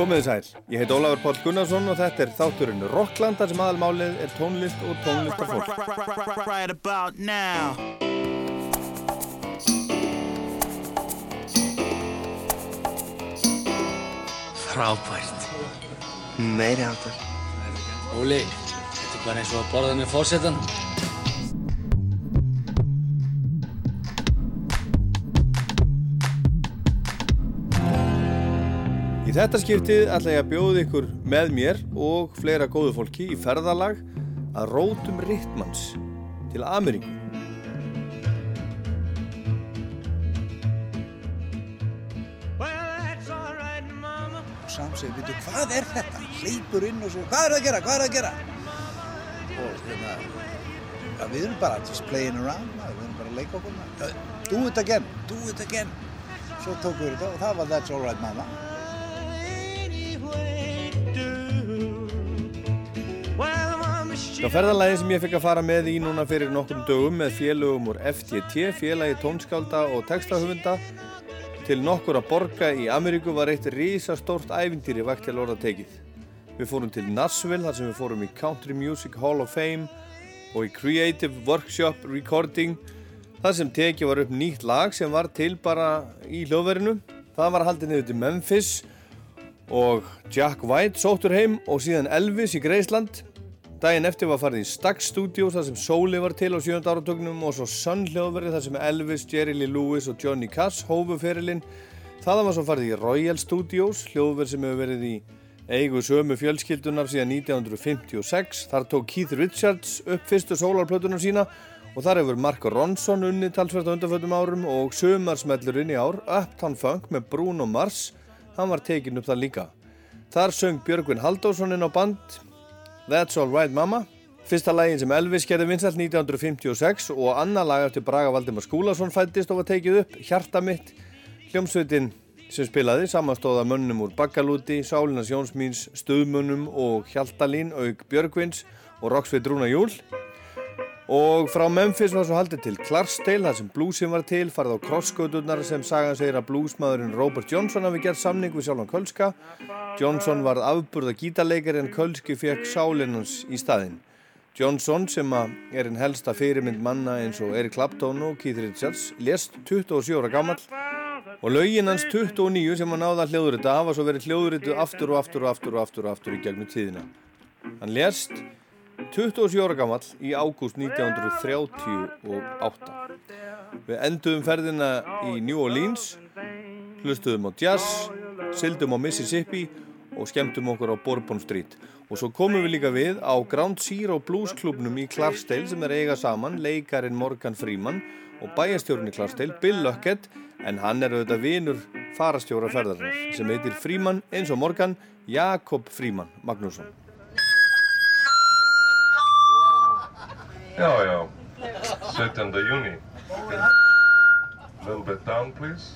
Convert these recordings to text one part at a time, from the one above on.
Komið þið sæl, ég heit Ólafur Pál Gunnarsson og þetta er þátturinn Rockland þar sem aðalmálið er tónlist og tónlist og fólk. Right about now. Frábært. Meiri áttur Óli, þetta er bara eins og að borða með fórsetan Í þetta skiptið ætla ég að bjóða ykkur með mér og fleira góðu fólki í ferðalag að rótum Rittmanns til Ameríku. Samsið, veitu, hvað er þetta? Hleypur inn og svo, hvað er það að gera, hvað er það að gera? Og hérna, ja, við erum bara just playing around, við erum bara að leika okkur. Do it again, do it again. Svo tókum við þetta og það var That's Alright Mama. Það ferðalagi sem ég fikk að fara með í núna fyrir nokkrum dögum með félögum úr FTT, félagi tónskálda og textahöfunda til nokkur að borga í Ameríku var eitt risastórt ævindýri vakt til orða tekið. Við fórum til Nashville þar sem við fórum í Country Music Hall of Fame og í Creative Workshop Recording þar sem tekið var upp nýtt lag sem var til bara í hljóðverinu. Það var haldið niður til Memphis og Jack White sóttur heim og síðan Elvis í Greisland Dægin eftir var farið í Stax Studios þar sem Sóli var til á 7. áratögnum og svo Sun hljóðverði þar sem Elvis, Jerry Lee Lewis og Johnny Cass hófu ferilinn. Það var svo farið í Royal Studios, hljóðverð sem hefur verið í eigu sömu fjölskyldunar síðan 1956. Þar tók Keith Richards upp fyrstu sólarplötunar sína og þar hefur Mark Ronson unni talsvært á undanföldum árum og sömarsmellurinn í ár, Uptown Funk með Bruno Mars, hann var tekin upp þar líka. Þar söng Björgvin Haldásson inn á band That's Alright Mama. Fyrsta lægin sem Elvis gerði vinsalt 1956 og annar lag eftir Braga Valdimar Skúlason fættist og var tekið upp Hjarta mitt. Hljómsveitin sem spilaði samanstóða mönnum úr Baggalúti, Sálinas Jónsmíns, Stöðmönnum og Hjaltalín, Aug Björgvins og Roksveit Rúna Júl og frá Memphis var svo haldið til Clarksdale þar sem bluesin var til, farið á crossgöturnar sem sagan segir að bluesmaðurinn Robert Johnson hafi gert samning við sjálfan Kölska. Johnson var afburða gítarleikar en Kölski fekk sálinnans í staðinn. Johnson sem er einn helsta fyrirmynd manna eins og Eric Clapton og Keith Richards lest 27 ára gammal og laugin hans 29 sem hann náða hljóðurita hafa svo verið hljóðuritu aftur og aftur og aftur og aftur og aftur í gegnum tíðina. Hann lest 27 ára gammal í ágúst 1938. Við enduðum ferðina í New Orleans, hlustuðum á jazz, syldum á Mississippi og skemmtum okkur á Bourbon Street. Og svo komum við líka við á Ground Zero Blues klubnum í Clarksdale sem er eiga saman, leikarin Morgan Freeman og bæjastjórun í Clarksdale, Bill Luckett, en hann er auðvitað vinur farastjóra ferðarnar sem heitir Freeman eins og Morgan, Jakob Freeman Magnússon. Já, já. 17. júni. Little bit down, please.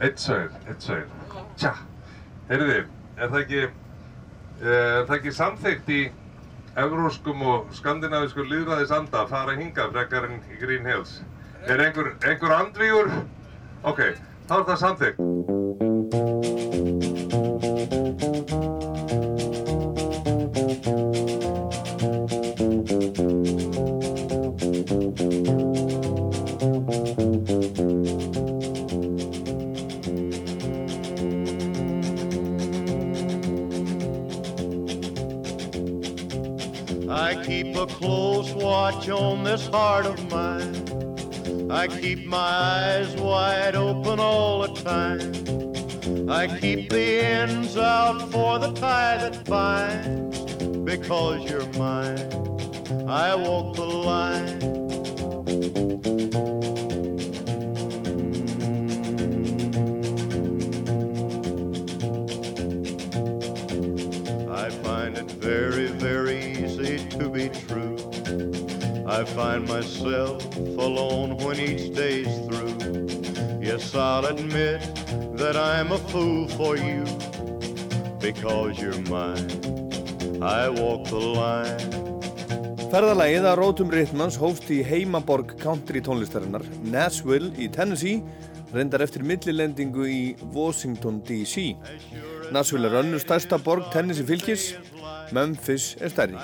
Eitt sögur, eitt sögur. Tja, heyrði, er það ekki, er það ekki samþygt í evróskum og skandinavísku líðræðis anda að fara hinga frekarinn í Green Hills? Er einhver, einhver andvígur? Ok, þá er það samþygt. Keep my eyes wide open all the time. I keep the ends out for the tie that binds. Because you're mine, I walk the find myself alone when each day's through. Yes, I'll admit that I'm a fool for you because you're mine. I walk the line. Ferðalagið að Rótum Rittmanns hófst í heimaborg country tónlistarinnar Nashville í Tennessee reyndar eftir millilendingu í Washington DC. Nashville er önnur stærsta borg Tennessee fylgis, Memphis er stærri.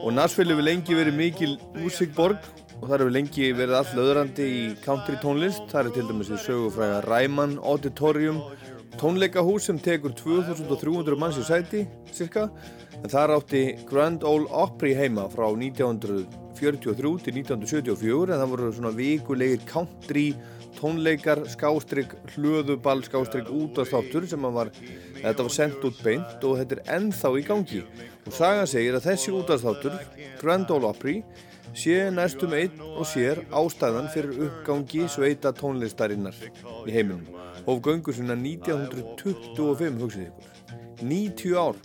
Og Nashville hefur lengi verið mikil músikborg og þar hefur lengi verið all öðrandi í country tónlist. Það er til dæmis í sögufræga Ryman Auditorium tónleikahús sem tekur 2300 manns í sæti, cirka. En þar átti Grand Ole Opry heima frá 1943 til 1974 en það voru svona vikulegir country tónleikar, skástrygg, hlöðuball, skástrygg útastáttur sem var, þetta var sendt út beint og þetta er ennþá í gangi. Og sagan segir að þessi útastáttur, Grand Ole Opry, sé næstum einn og sér ástæðan fyrir uppgangi sveita tónlistarinnar í heiminum. Hóf göngu svona 1925, hugsið ykkur. 90 ár.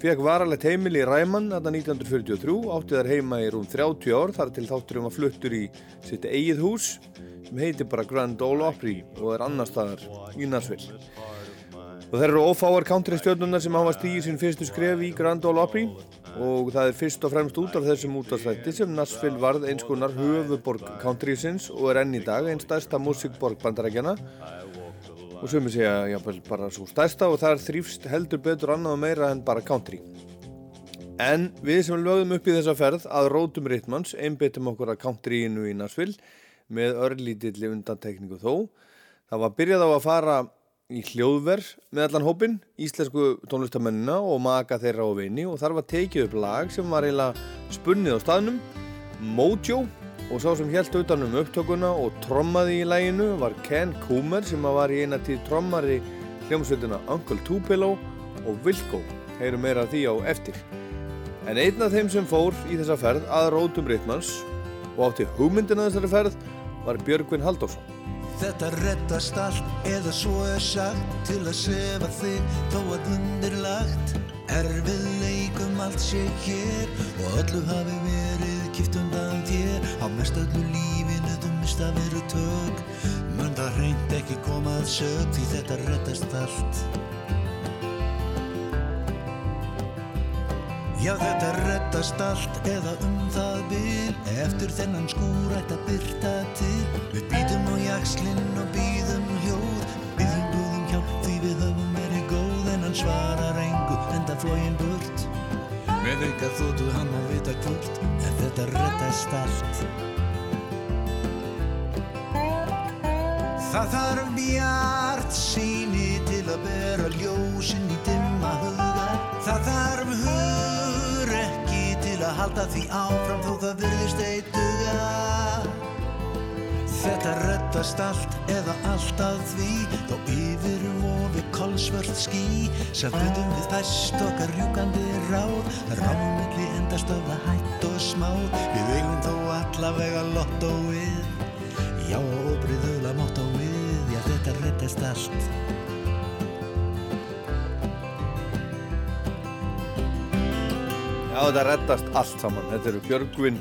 Fekk varalegt heimil í Ræman þetta 1943, átti þar heima í rúm 30 ár, þar til þátturum að fluttur í sitt eigið hús sem heitir bara Grand Ole Opry og er annar staðar í Nashville. Og það eru ófáar country stjórnunar sem hafa stíðið sín fyrstu skref í Grand Ole Opry og það er fyrst og fremst út af þessum útastrætti sem Nashville varð eins konar höfuborg countrysins og er enn í dag einn stærsta músikborg bandarækjana og sem við segja já, bara svo stærsta og það þrýfst heldur betur annað meira en bara country. En við sem lögum upp í þessa ferð að rótum Rittmanns einbyttum okkur að countryinu í Nashville með örlítilli undantekningu þó. Það var byrjað á að fara í hljóðverð með allan hópin, íslensku tónlistamennina og maka þeirra á veini og þar var tekið upp lag sem var eiginlega spunnið á staðnum, Mojo og sá sem helt utanum upptökuna og trommaði í læginu var Ken Coomer sem var í eina tíð trommari hljómsveitina Uncle Tupelo og Wilco, heyrum meira því á eftir. En einn af þeim sem fór í þessa ferð að rótum Rittmanns og átti hugmyndina þessari ferð var Björgvin Halldórsson. Þetta reddast allt eða svo er sagt. Til að sefa þig þó að undirlagt. Erfið leikum allt sé hér. Og öllu hafi verið kipt undan þér. Á mest öllu lífinu þú mista verið tök. Mun það reynd ekki komað sög því þetta reddast allt Já þetta reddast allt eða um það vil Eftir þennan skúr ætti að byrta til. Við býtum á jakslinn og býðum hljóð. Býðum búðum hjálp því við höfum verið góð. En hann svarar engu enda flógin burt. Með auka þóttu hann má vita hvort En þetta reddast allt. Það þarf bjart síni til að bera ljósinn halda því áfram þó það virðist eittuga Þetta reddast allt eða allt að því Þó yfir vofi kolsvört ský Sættum við fæst okkar rjúkandi ráð. Rámilli endast öfla hætt og smáð Við eigum þó allavega lottóið. Já og óbriðuðla mottóið Já þetta reddast allt Já, þetta reddast allt saman. Þetta eru Björgvin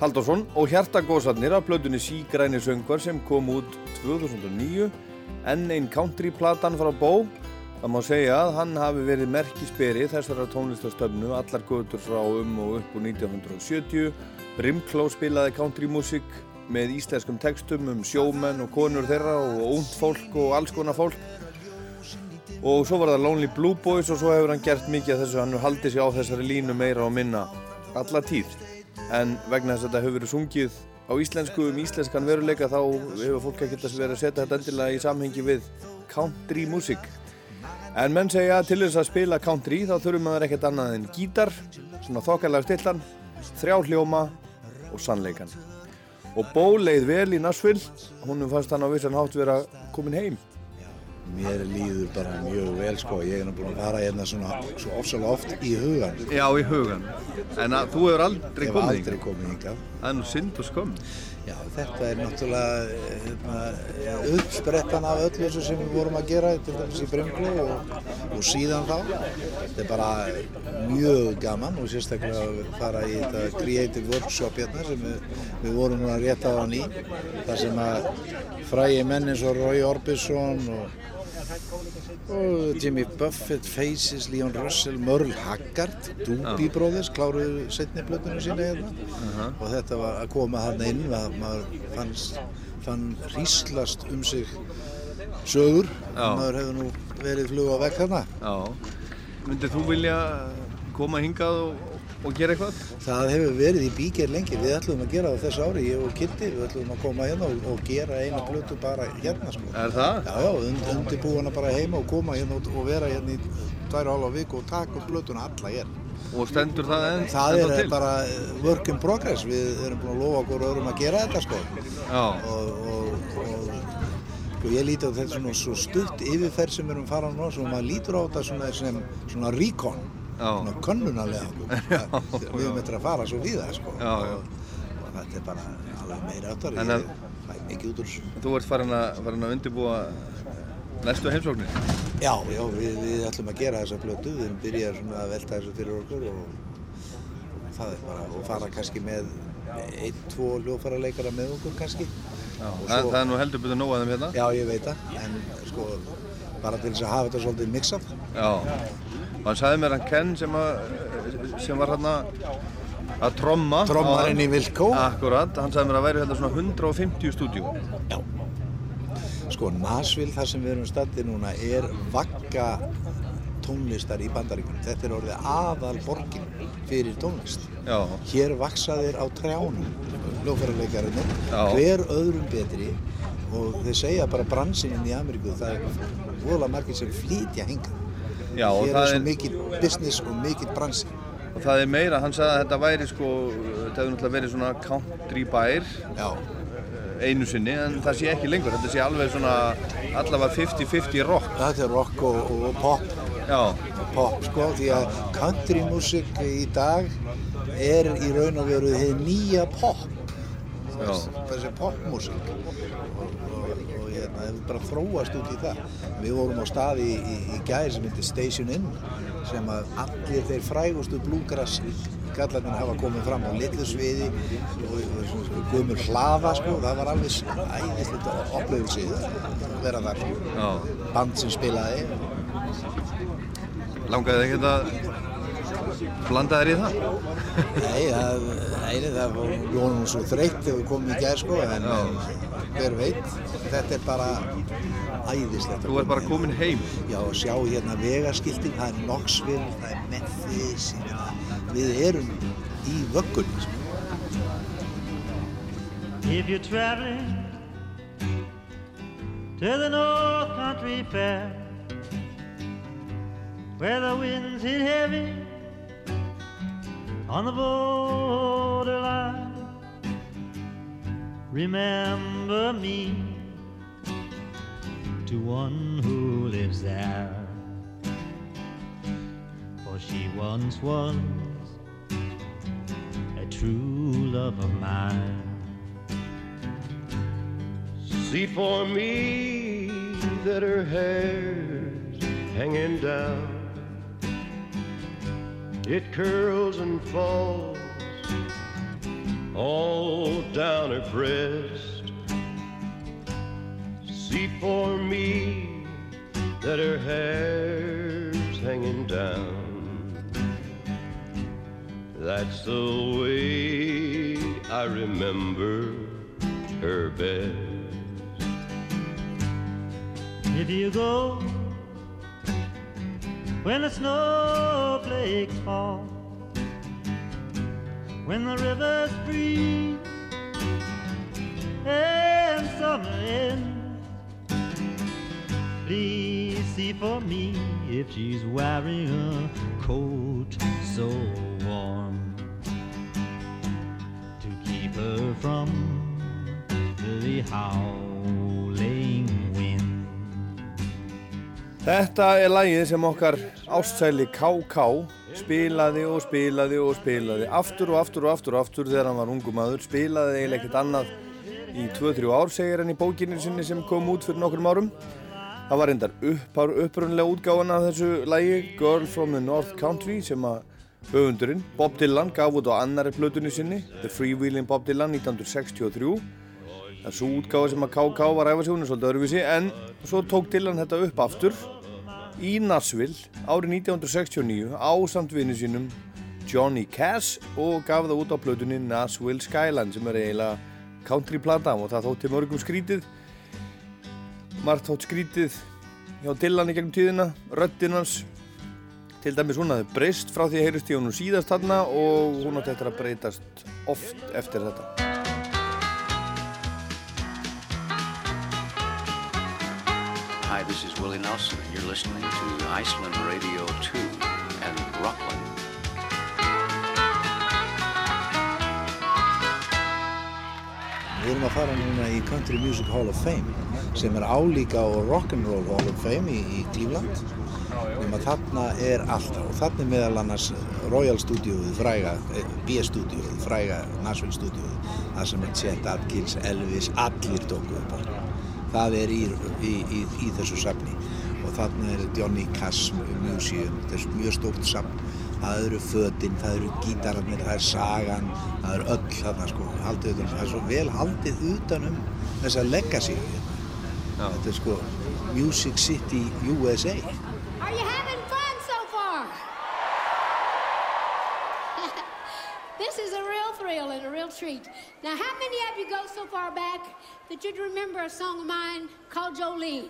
Halldórsson og hjartagósarnir af blöðunni Sígræni söngvar sem kom út 2009 enn einn countryplatan frá Bó. Það má segja að hann hafi verið merkisperi þessara tónlistastöfnu allar götur frá um og upp úr 1970. Brimkló spilaði countrymúsík með íslenskum textum um sjómenn og konur þeirra og ónt fólk og alls konar fólk og svo var það Lonely Blue Boys og svo hefur hann gert mikið af þessu, hann haldið sér á þessari línu meira og minna alla tíð. En vegna þess að þetta hefur verið sungið á íslensku um íslenskan veruleika þá hefur fólk ekkert að vera að setja þetta endilega í samhengi við country músík en menn segja að til þess að spila country þá þurfum maður ekkert annað en gítar svona þokkarlega stillan þrjá hljóma og sannleikan og Bó leið vel í Nashville. Húnum fannst hann á vissan hátt vera komin heim Mér líður bara mjög vel sko, ég er búin að fara hérna svona svo ofsalega oft í hugan. Já, í hugan. En að, þú hefur aldrei Ég hef komið aldrei komið hingað. Það er nú synd og skömm. Já, þetta er náttúrulega hérna, uppsprettan af öllu þessu sem við vorum að gera, til dæmis í Brimglu og, og síðan þá. Þetta er bara mjög gaman og sérstaklega að fara í þetta creative workshop hérna sem við, við vorum núna rétt á hann í. þar sem að frægi menn eins og Rói Orbison og og Jimmy Buffett, Faces, Leon Russell, Merle Haggard, Doobie Brothers kláruðu setni blötunum sína hérna. Og þetta var að koma hann inn að maður fann hríslast um sig sögur. Já. maður hefur nú verið flug á vekk þarna. Já. Myndið þú vilja koma hingað og, og gera eitthvað? það hefur verið í bíker lengi við ætlum að gera það þessu ári, ég og Kitty við ætlum að koma hérna og, og gera eina blötu bara hérna sko Er það? Já, und, undirbúana bara heima og koma hérna og, og vera hérna í tvær og halva viku og taka blötuna alla hérna. Og stendur það enn? Það er til? bara work in progress, við erum búin að lofa okkur öðrum að gera þetta sko. Já. Og, og, og sko, ég líti á þetta svona svo stutt yfirferð sem við erum að fara á svo maður lítur á þetta svona sem svona recon. Svona könnunarlega okkur. Við erum eitthvað að fara svo víða sko. Já, já. Og, þetta er bara alveg meira áttar, En ég fæ mikið út úr þessu. Þú ert farin að, farin að undirbúa næstu heimsóknir? Já, já, við, við ætlum að gera þessa blötu, við erum byrjað að velta þessu fyrir okkur og, og það er bara, og fara kannski með einn, tvo hljófaraleikara með okkur kannski. Já. Það, það er nú heldur nóg að þeim hérna? Já, ég veit það, en sko, bara til þess að hafa þetta svolítið mixað. Já. Og hann sagði mér að Ken sem, að, sem var hérna að tromma. Trommarinn í Wilco. Akkurat, hann sagði mér að væri hérna svona 150 stúdíu. Já. Sko, Nashville, þar sem við erum staðið núna, er vagga tónlistar í bandaríkunum. Þetta er orðið aðal borgin fyrir tónlist. Já. Hér vaksa þeir á trjánum, hljófarleikarinn, Já. hver öðrum betri og þeir segja bara bransininn í Ameríku, það er voðalega margir sem flytja hingað. Já, og Hér er svo mikið business og mikið bransi. Og það er meira, hann sagði að þetta væri sko, þetta hefur náttúrulega verið svona country bær Já, einu sinni, en það sé ekki lengur, þetta sé alveg svona allavega 50-50 rock. þetta er rock og, og pop, Já, pop sko, því að countrymúsík í dag er í raun og veru þið nýja pop. Þessi popmúsík. Hérna, hefur bara þróast út í það. Við vorum á staði í, í, í gæri sem heitir Station Inn sem að allir þeir frægustu bluegrass gallarnir hafa komið fram á litlu sviði og, gömur hlaða sko, það var alveg æðislegt upplöfilsi að vera þar sko. Band sem spilaði Langaði þið ekki að blanda þér í það? Nei, það, nei, það var nú svo þreytt þegar við komum í gær sko en, en hver veit, þetta er bara æðislegt að Þú ert bara komin heim. Já, og sjá hérna vegaskiltin, það er Knoxville, það er Memphis, við erum í vöggunni sko. If you're traveling to the North Country Fair, where the winds hit heavy on the borderline, remember me to one who lives there. For she once was a true love of mine. See for me that her hair's hanging down. It curls and falls all down her breast. See for me that her hair's hanging down. That's the way I remember her best. If you go when the snowflakes fall, when the rivers freeze and summer ends, please see for me if she's wearing a coat so warm to keep her from the howling Þetta er lagið sem okkar ástsæli KK spilaði og spilaði og spilaði aftur og aftur og aftur og aftur þegar hann var ungu maður spilaði eiginlega ekkert annað í 2-3 ár segir hann í bókinu sinni sem kom út fyrir nokkrum árum. Það var uppár upprunlega útgáfan af þessu lagi Girl from the North Country sem að höfundurinn Bob Dylan gaf út á annari plötunni sinni The Freewheeling Bob Dylan 1963 Það er svo útgáfa sem að KK var að æfa sig, hún er svolítið öðruvísi, en svo tók Dylan þetta upp aftur í Nashville árið 1969 á samtvinni sínum Johnny Cash og gaf það út á plötunni Nashville Skyline sem er eiginlega countryplata og það þótti mörgum skrítið. Margt þótt skrítið hjá Dylan í gegnum tíðina röddinn hans. Til dæmis hún hafði breyst frá því að heyrist í honum síðast þarna og hún átti eftir að breytast oft eftir þetta Hi, this is Willie Nelson, and you're listening to Iceland Radio 2 and Rockland. Við erum að fara núna í Country Music Hall of Fame sem er álíka á Rock'n'Roll Hall of Fame í, í Cleveland. Nema þarna er alltaf og þarna er meðal annars Royal Studióið fræga, eh, B-studióið fræga Nashville studióið það sem er Chet Atkins, Elvis, allir tókuðu bara það er í, í, í, í þessu safni og þarna er Johnny Cash Museum, þessu mjög stórt safn það eru fötinn, það eru gítararnir, það er sagan, það eru öll þarna sko, haldið utan, það er svo vel haldið utan um þessa legacy hérna. Þetta er sko Music City USA. Are you having fun so far? this is thrill and a real treat. Now, how many of you go so far back that you'd remember a song of mine called Jolene?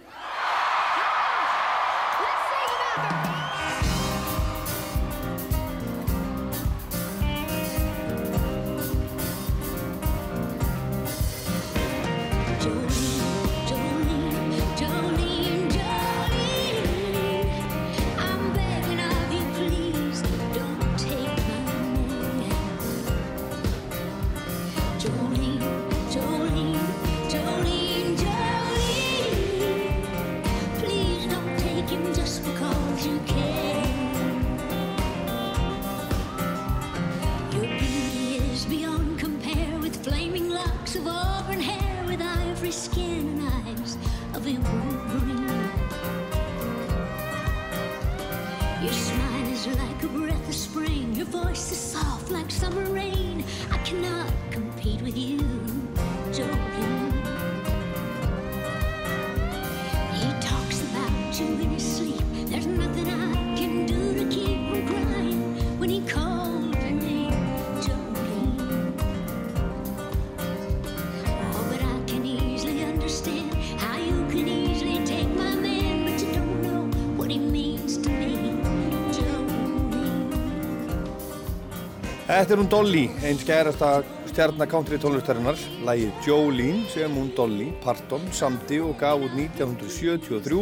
Þetta er hún Dolly, einn skærasta stjarnar country tónlistarinnar, lægið Jolene sem hún Dolly Parton samdi og gaf út 1973.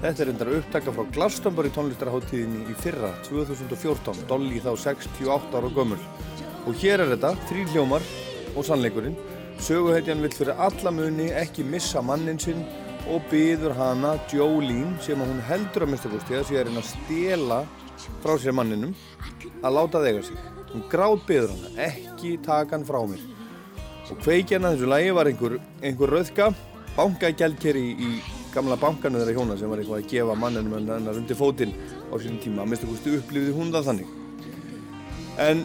Þetta er endar upptaka frá Glastonbury tónlistarháttíðinni í fyrra, 2014, Dolly þá 68 ára gömul. Og hér er þetta, þrý hljómar og sannleikurinn. Söguhetjan vill fyrir alla muni ekki missa mannin sinn og byður hana, Jolene, sem hún heldur að mista búst, því að sé að reyna að stela frá sér manninum, að láta eiga sig. Hún gráð byður hana, ekki taka hann frá mér. Og kveikjan að þessu lægi var einhver, einhver rauðka, bankagjaldkeri í, í gamla bankanu þeirra hjóna sem var eitthvað að gefa manninu hennar undir fótinn á sínum tíma. Að minnstu kosti upplifði hún það þannig. En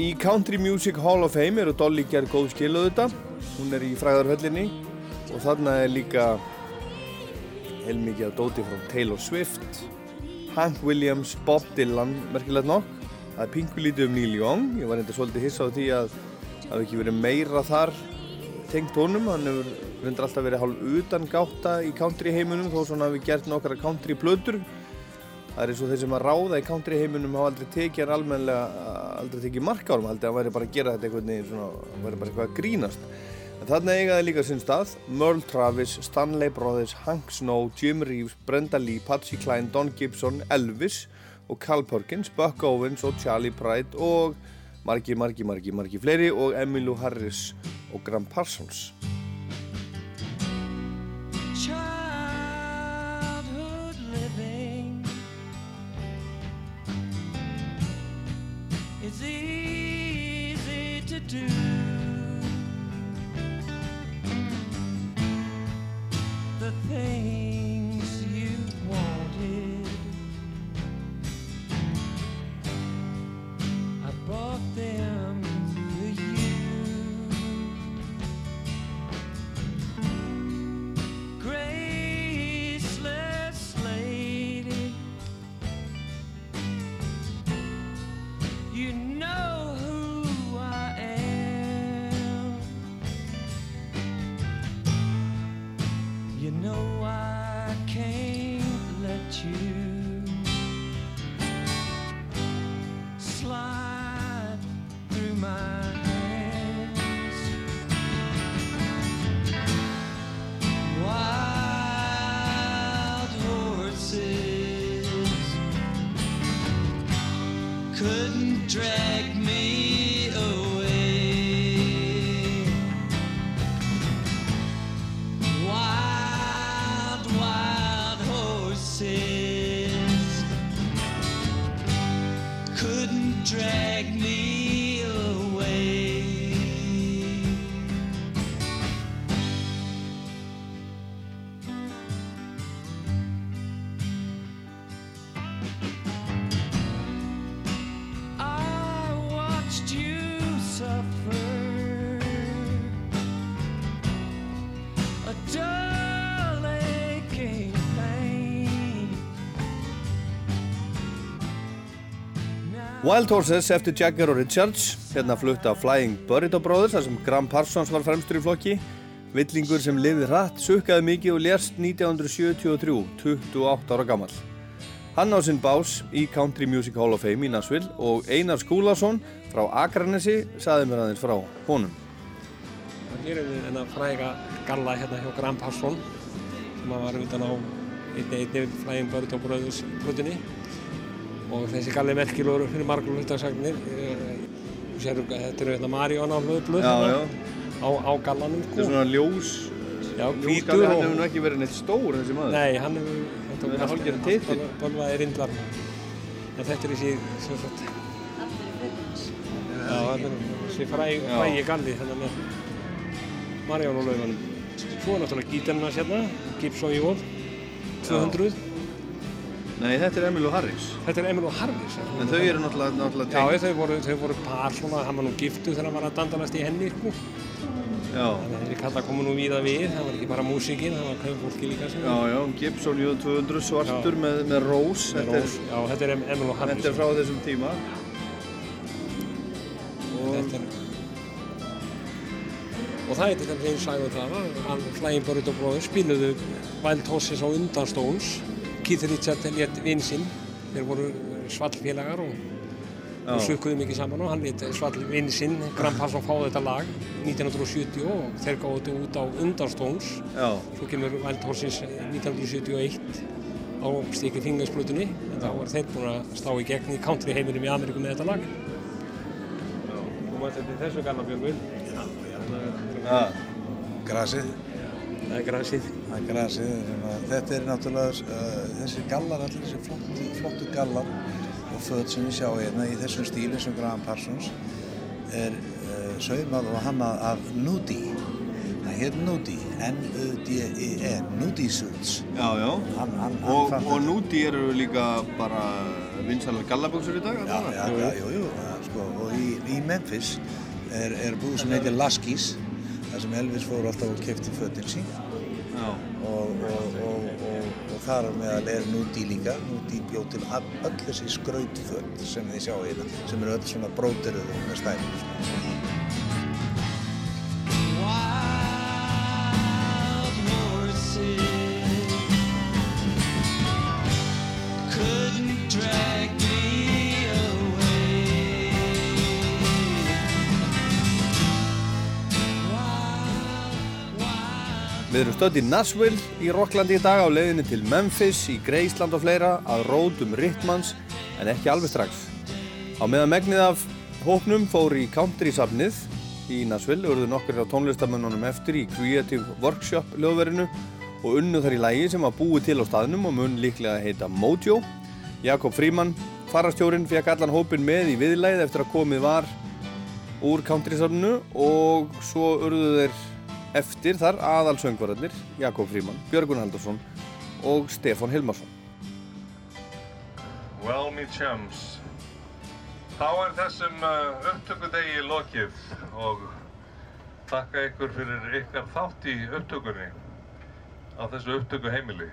í Country Music Hall of Fame eru Dolly gerð góð skiluð þetta. Hún er í fræðarhöllinni og þarna er líka heilmikið að dóti frá Taylor Swift, Hank Williams, Bob Dylan, merkilegt nokk. Það er pingu lítið um Neil Young, ég var enda svolítið hissa á því að það hefði ekki verið meira þar tengt honum, hann hefur reyndar alltaf verið hálf utan gáta í country heiminum þó svona hafi gert nokkara country plötur. Það er eins og þeir sem að ráða í country heiminum hafa aldrei tekið hann almennilega, aldrei tekið marka á hann, aldrei hann væri bara að gera þetta einhvern veginn svona, hann væri bara eitthvað að grínast. En þarna eigaði líka sinn stað Merle Travis, Stanley Brothers, Hank Snow, Jim Reeves, Brenda Lee, Patsy Cline, Don Gibson, Elvis og Carl Perkins, Buck Owens og Charlie Pride og margi, margi, margi, margi fleiri og Emmylou Harris og Graham Parsons. The things Wild Horses eftir Jagger og Richards, hérna flutt af Flying Burrito Brothers, þar sem Graham Parsons var fremstur í flokki. Villingur sem lifði hratt, sukkaði mikið og lérst 1973, 28 ára gammal. Hann á sinn bás í Country Music Hall of Fame í Nashville og Einar Skúlason frá Akranesi saði mér aðeins frá honum. Hér erum við þennan fræga galla hérna hjá Graham Parsons sem var utan á einni einni flægin Burrito Brothers brutinni og þessi galli er merkilegur fyrir margur hlutasagnir sér þetta eru hérna Já, já. á, á gallanum Þetta er svona ljós, Já, hvítur hann hefur nú ekki verið neitt stór þessi maður. Nei, hann hefur Það er rindlar. En þetta er þessi sem sagt Já, þetta er þessi frægi, galli með Marion á laugunum. Svo er náttúrulega gítarinn hans hérna Gibson Jól 200 Nei, þetta er Emil og Harris. Þetta er Emil og Harris En þau eru náttúrulega, náttúrulega Já, þau voru, þau voru par svona, hann var nú giftu þegar hann var að dandalast í henni, sko. Já. Þannig að þeir kalla komu nú víða við, það var ekki bara músikinn, það var kaupfólki líka sem Já, já, Gibson J200 svartur með, með rós. Með Þetta er- rós, já, þetta er Em- Emil og Harris. Þetta er frá þessum tíma. Og þetta er... Og það er dæmis einn sagði það, að hann Flying Burrito Brothers spiluðu Wild Horses á undan Stones. Keith Richards létt vinn sinn, þeir voru svallfélagar og, Já. og sukkuðu mikið saman og hann létt svall vinn sinn, Graham Parsons fá þetta lag 1970 og þeir gáðu þetta út á. Já. Svo kemur Wild Horses 1971 á Sticky Fingers blutunni en þá var þeir búin að slá í gegn í country heiminum í Ameríku með þetta lag. Og maður þetta í þessu gamla björgvin. Ja. Grasið. Það er grasið. Það er grasið. Þetta er náttúrulega uh, þessi gallar, allir þessi flottu, flottu gallar og föt sem við sjáum hérna í þessum stíli sem Graham Parsons er uh, saumað og hannað af Nudie. Það heit Nudie, N-U-D-I-E, Nudie Suits. Já, já. Hann, hann, Og, hann og núti eru líka bara vinsalega gallaböksur í dag? Já, já, já, jú, jú, sko, og í, í Memphis er, er búð sem heitir Laskis, þar sem Elvis fór alltaf og kefti fötin sín. Og, og, og, og, og þar meðal er Nudie líka, Nudie bjóð til öll þessi skrautföt sem þið sjáu hérna, sem eru öll svona brótiruð með stælum. Við erum stödd í Nashville í Rocklandi í dag á leiðinni til Memphis í Graceland og fleira að rótum Rittmans en ekki alveg strax. Á meðan megnið af hóknum fór í country-safnið í Nashville urðu nokkur á tónlistamönnunum eftir í Creative Workshop lögverinu og unnu þar í lægi sem var búið til á staðnum og mun líklega heita Mojo. Jakob Fríman, farastjórin, fekk allan hópin með í viðlæð eftir að komið var úr country-safninu og svo urðu þeir eftir þar aðalsöngvararnir Jakob Fríman, Björgun Haldursson og Stefán Hilmarsson. Well, me chums, þá er þessum uh, upptökudegi lokið og þakka ykkur fyrir ykkar þátt í upptökunni á þessu upptökuheimili.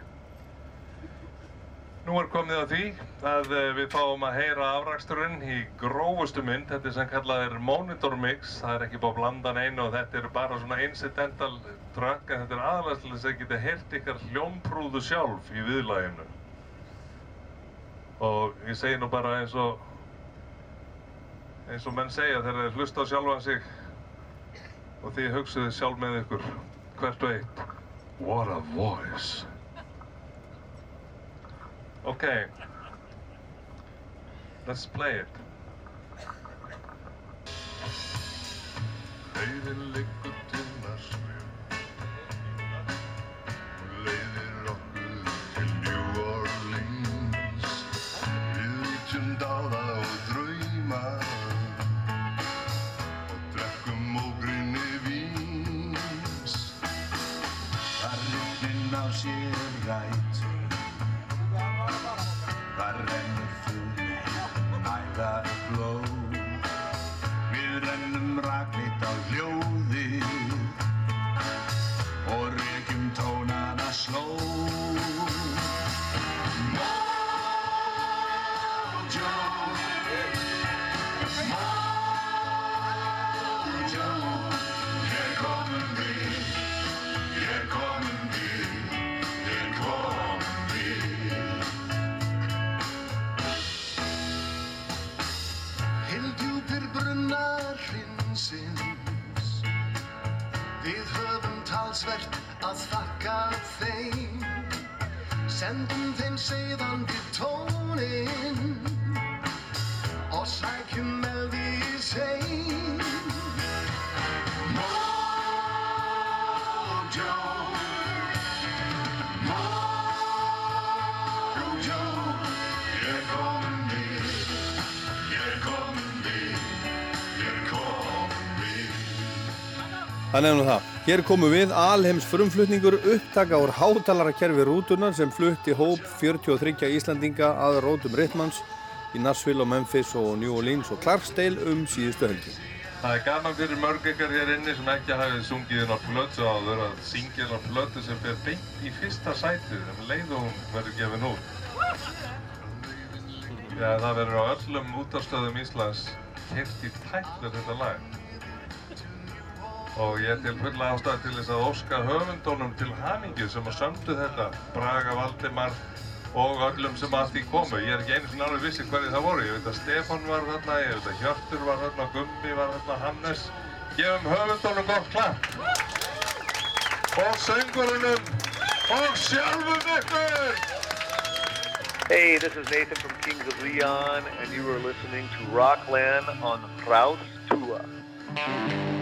Nú er komið að því að eh, við fáum að heyra afraksturinn í grófustu mynd. Þetta er sem kallað er monitor mix. Það er ekki búið að blanda neinu og þetta er bara svona incidental track en þetta er aðalega til þess að geta heyrt ykkar hljómprúðu sjálf í viðlæginu. Og ég segi nú bara eins og eins og menn segja þegar þeir hlusta á sjálfan sig og þið hugsuðu sjálf með ykkur hvert og eitt. What a voice. Okay. Let's play it. Sendum þeim seiðandi tónin Og sækjum Elvis heim Mojo. Mojo. Ég komum við Ég komum við Ég komum við Þannig er nú það. Hér komum við alheims frumflutningur upptaka úr hátalaраkerfi rútunar sem flutti hóp 43 Íslandinga að rótum Rittmanns í Nashville og Memphis og New Orleans og Clarksdale um síðustu helgi. Það er gaman fyrir mörg ykkar hér inni sem ekki hafið sungið inn á plötu áður að syngja inn á plötu sem fer beint í fyrsta sætið um leið og hún verður gefin út. Já, það verður á öllum útastöðum Íslands í tættur þetta lag. Og ég til fulla ástæði til þess að óska höfundónum til hamingju sem að sömdu þetta, Braga, Valdimar og öllum sem að því komu. Ég er ekki einu sinni alveg vissi hverju það voru. Ég veit að Stefán var þarna, ég veit að Hjörtur var þarna, Gummi var þarna, Hannes. Gefum höfundónum gott klapp. Og söngurunum og sjálfum ykkur! Hey, this is Nathan from Kings of Leon, and you are listening to Rockland on Rouse Tour.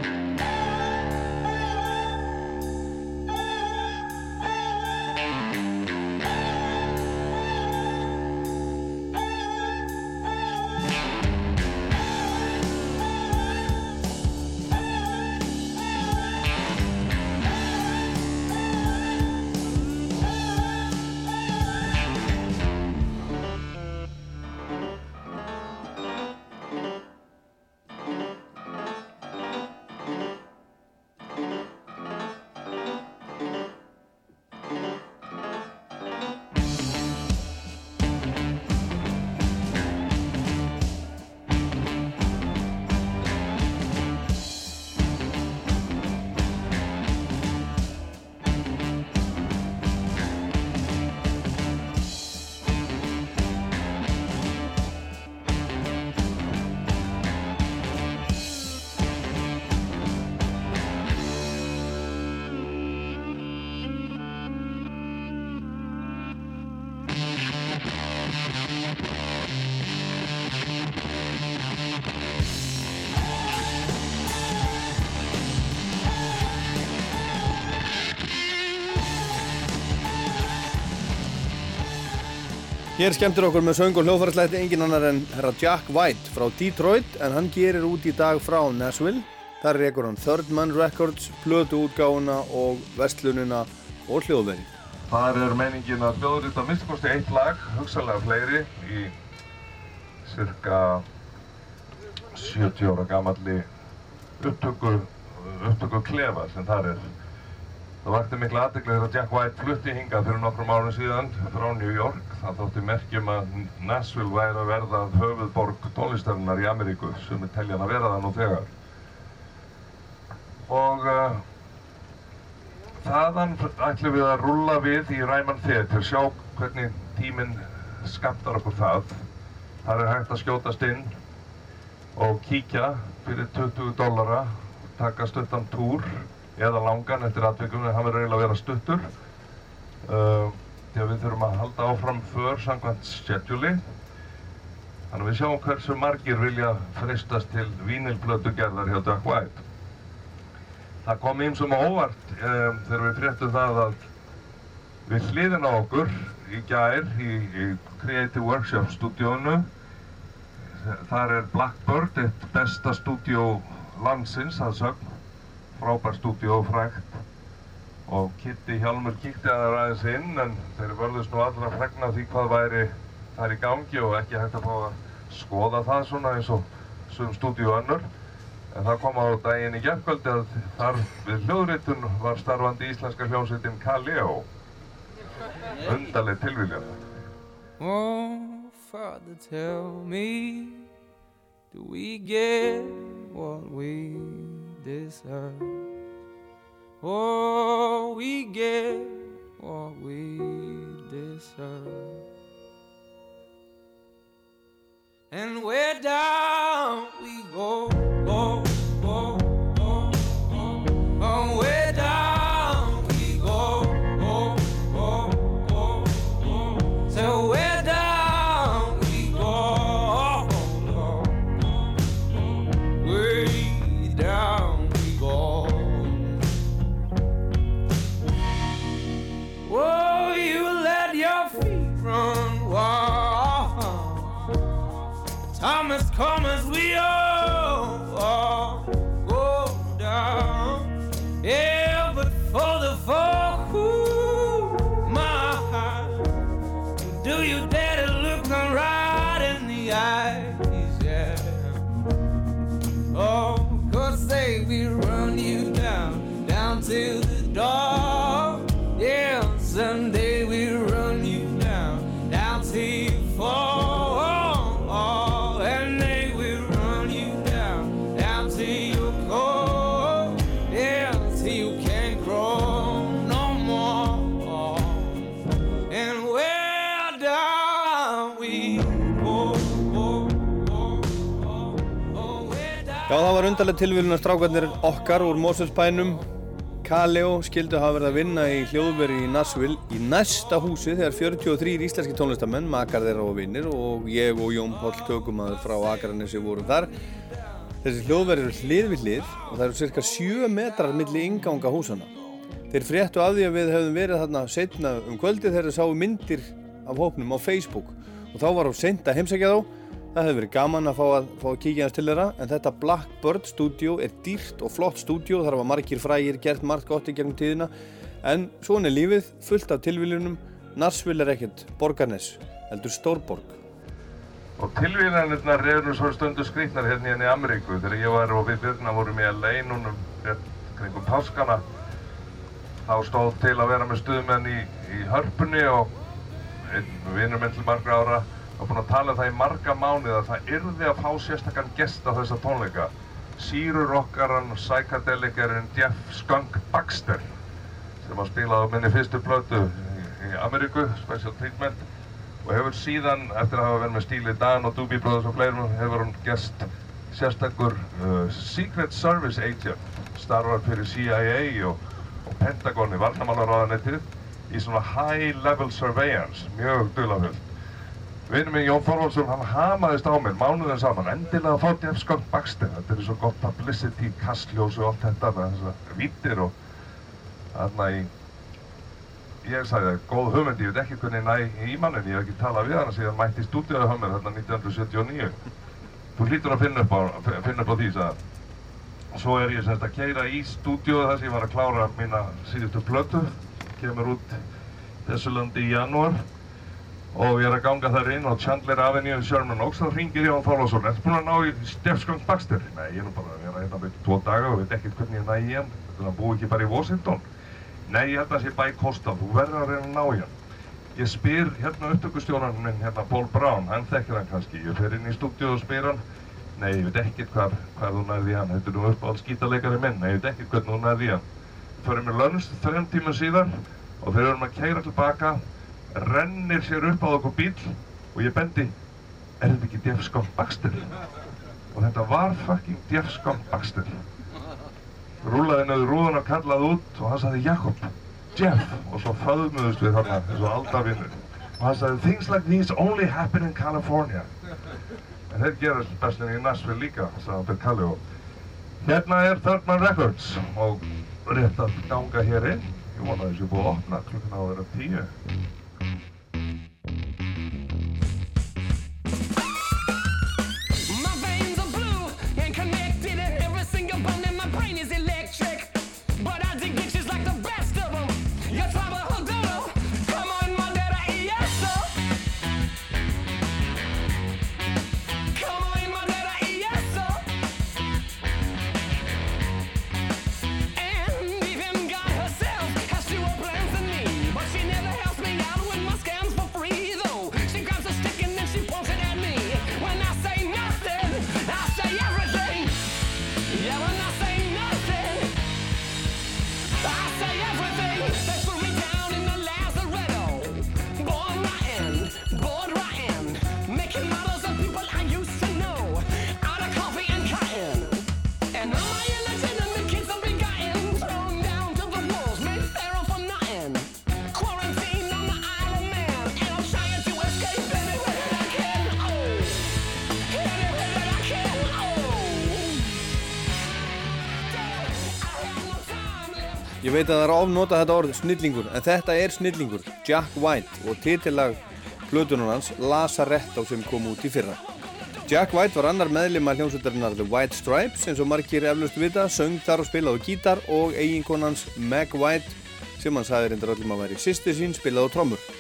Hér skemmtir okkur með söng og hljóðfærslætti engin annar en herra Jack White frá Detroit en hann gerir út í dag frá Nashville. Þar rekur hann Third Man Records, plötu útgáfuna og vestlunina og hljóðverið. Þar er meiningin að hljóðrita að minnst kosti eitt lag, hugsalega fleiri, í cirka 70 ára gamalli upptöku, upptöku klefa sem þar er Það vakti miklu aðdegli þegar Jack White flutti hingað fyrir nokkrum árum síðan frá New York. Það þótti merkjum að Nashville væri að verða höfuðborg tónlistarinnar í Ameríku sem er teljan að vera það nú þegar. Og uh, þaðan ætlum við að rúlla við í Ræman Theatre, sjá hvernig tíminn skamtar okkur það. Það er hægt að skjótast inn og kíkja fyrir 20 dollara, taka stuttan túr eða langan eftir atvikum en hann verður eiginlega að vera stuttur. Uh, því að við þurfum að halda áfram för samkvæmt schedule þannig að við sjáum hversu margir vilja freistast til vínilblötu gerðar hjá Jack White. Það kom ímsum á óvart um, þegar við fréttum það að við hliðin á okkur í gær í, í Creative Workshop stúdíónu þar er Blackbird eitt besta stúdíó landsins að sögn frábær stúdíó frægt. Og Kitty Hjálmur kíkti að það aðeins inn en þeir vörðust nú allra fregna því hvað væri þar í gangi og ekki hægt að fá að skoða það svona eins og sem stúdíó önnur. En það kom á daginn í gerðkvöldi að þar við hljóðritun var starfandi íslenska hljómsveitin Kaleo. Undarleg tilvíljað Oh, Father, tell me, do we get what we deserve? Oh, we get what we deserve. And where down we go, go, come as we all, all go down. Yeah, but for the folk who my heart, do you dare to look them right in the eyes? Yeah. Oh, cause they will run you down, down to undarlega tilvílun að strákarnir okkar úr Moselsbænum Kaleo skildu hafa verið að vinna í hljóðveri í Nashville í næsta húsi þegar 43 íslenski tónlistamenn, makar þeirra og vinnir og ég og Jón Páll Tökumaður frá Akranessi vorum þar. Þessi hljóðveri eru hlið við hlið og það eru cirka 7 metrar milli inganga húsana. Þeir fréttu af því að við hefðum verið þarna setna um kvöldið þegar þeir sáu myndir af hópnum á Facebook og þá var á seint að heimsækja þá Það hefði verið gaman að fá að, fá að kíkja hans til þeirra en þetta Blackbird stúdíó er dýrt og flott stúdíó, þar var margir frægir gert margt gott í gegnum tíðina en svona er lífið fullt af tilviljunum. Narsvill er ekkert borgarnes heldur stórborg. Og tilvíðanirnar eru svo stundu skrýtnar hérna í Ameríku. Þegar ég var og við Birna vorum í LA rétt kringum páskana þá stóð til að vera með stuðmenn í, í hörpunni og einn vinnur minn til margra ára var búinn að tala um það í marga mánuði að það yrði að fá sérstakann gest á þessa tónleika sírurokkaran og psychedelicarinn Jeff Skunk Baxter sem var spilað á minni fyrstu plötu í, Ameríku, Special Treatment og hefur síðan, eftir að hafa verið með Steely Dan og Doobie Brothers og fleirum, hefur hann gest sérstakur uh, Secret Service Agent, starfar fyrir CIA og, og Pentagon í varnamálaráðanettið í svona High Level Surveillance, mjög dulafullt. Vinnum minn Jón Þorvaldsson, hann hamaðist á mér mánuðin saman, endilega að fá Jeff Skunk Baxter, þetta er svo gott publicity, kastljós og allt þetta með þessar vítir og þarna í ég sagði það, góð hugmynd, ég veit ekki hvernig næ í mannin, ég hef ekki talað við hana síðan mætti í stúdíóðu hjá mér þarna 1979. Þú hlýtur að finna upp á, finna upp á því, sagði hann. Svo er ég semst að keira í stúdíóðu þar sem ég var að klára mína síðustu plötu, kemur út þessu landi í janúar og ég er að ganga þar inn á Chandler Avenue í Sherman Oaks, þá ringir Jón Þorlásson, ertu búinn að ná í Skunk Baxter? Nei, ég er nú bara, ég er að hérna með tvo daga og veit ekkert hvernig ég næ í hann, þetta er að búi ekki bara í Washington. Nei, ég held að það sé bæ Kostal, þú verður að reyna að ná í hann. Ég spyr hérna upptökustjóran minn, hérna Paul Brown, hann þekkir hann kannski. Ég fer inn í stúdíu og spyr hann. Nei, ég veit ekkert hvað, hvað þú nærði í hann. Þetta er nú uppáhald skítalegari minn. Nei, ég veit ekkert hvernig þú nærði í hann. Förum við lönns þrejum tíma síðan og þegar við erum að kæra tilbaka, rennir sér upp á okkur bíl og ég bendi, er þetta ekki Scott Baxter? Og þetta var fucking Scott Baxter. Rúlaði niður rúðun og kallaði út og hann sagði Jakob, Jeff. Og svo föðmuðust við þarna eins og aldavinnur og hann sagði Things like these only happen in California. En þeir gerast bestin í Nashville líka sagði Bill Calli og hérna er Third Man Records og rétt að ganga hér inn. Ég vona að þessu búið að opna klukkan á vera tíu Ég veit að það er ofnota þetta orð snillingur, en þetta er snillingur, Jack White og titillag plötunar hans Lazaretto sem kom út í fyrra. Jack White var annar meðlum að hljómsveitarinnar The White Stripes eins og margir eflaust vita, söng þar og spilaði gítar og eiginkonans Meg White sem hann sagði reyndar öllum að væri sýsti sín spilaði trommur.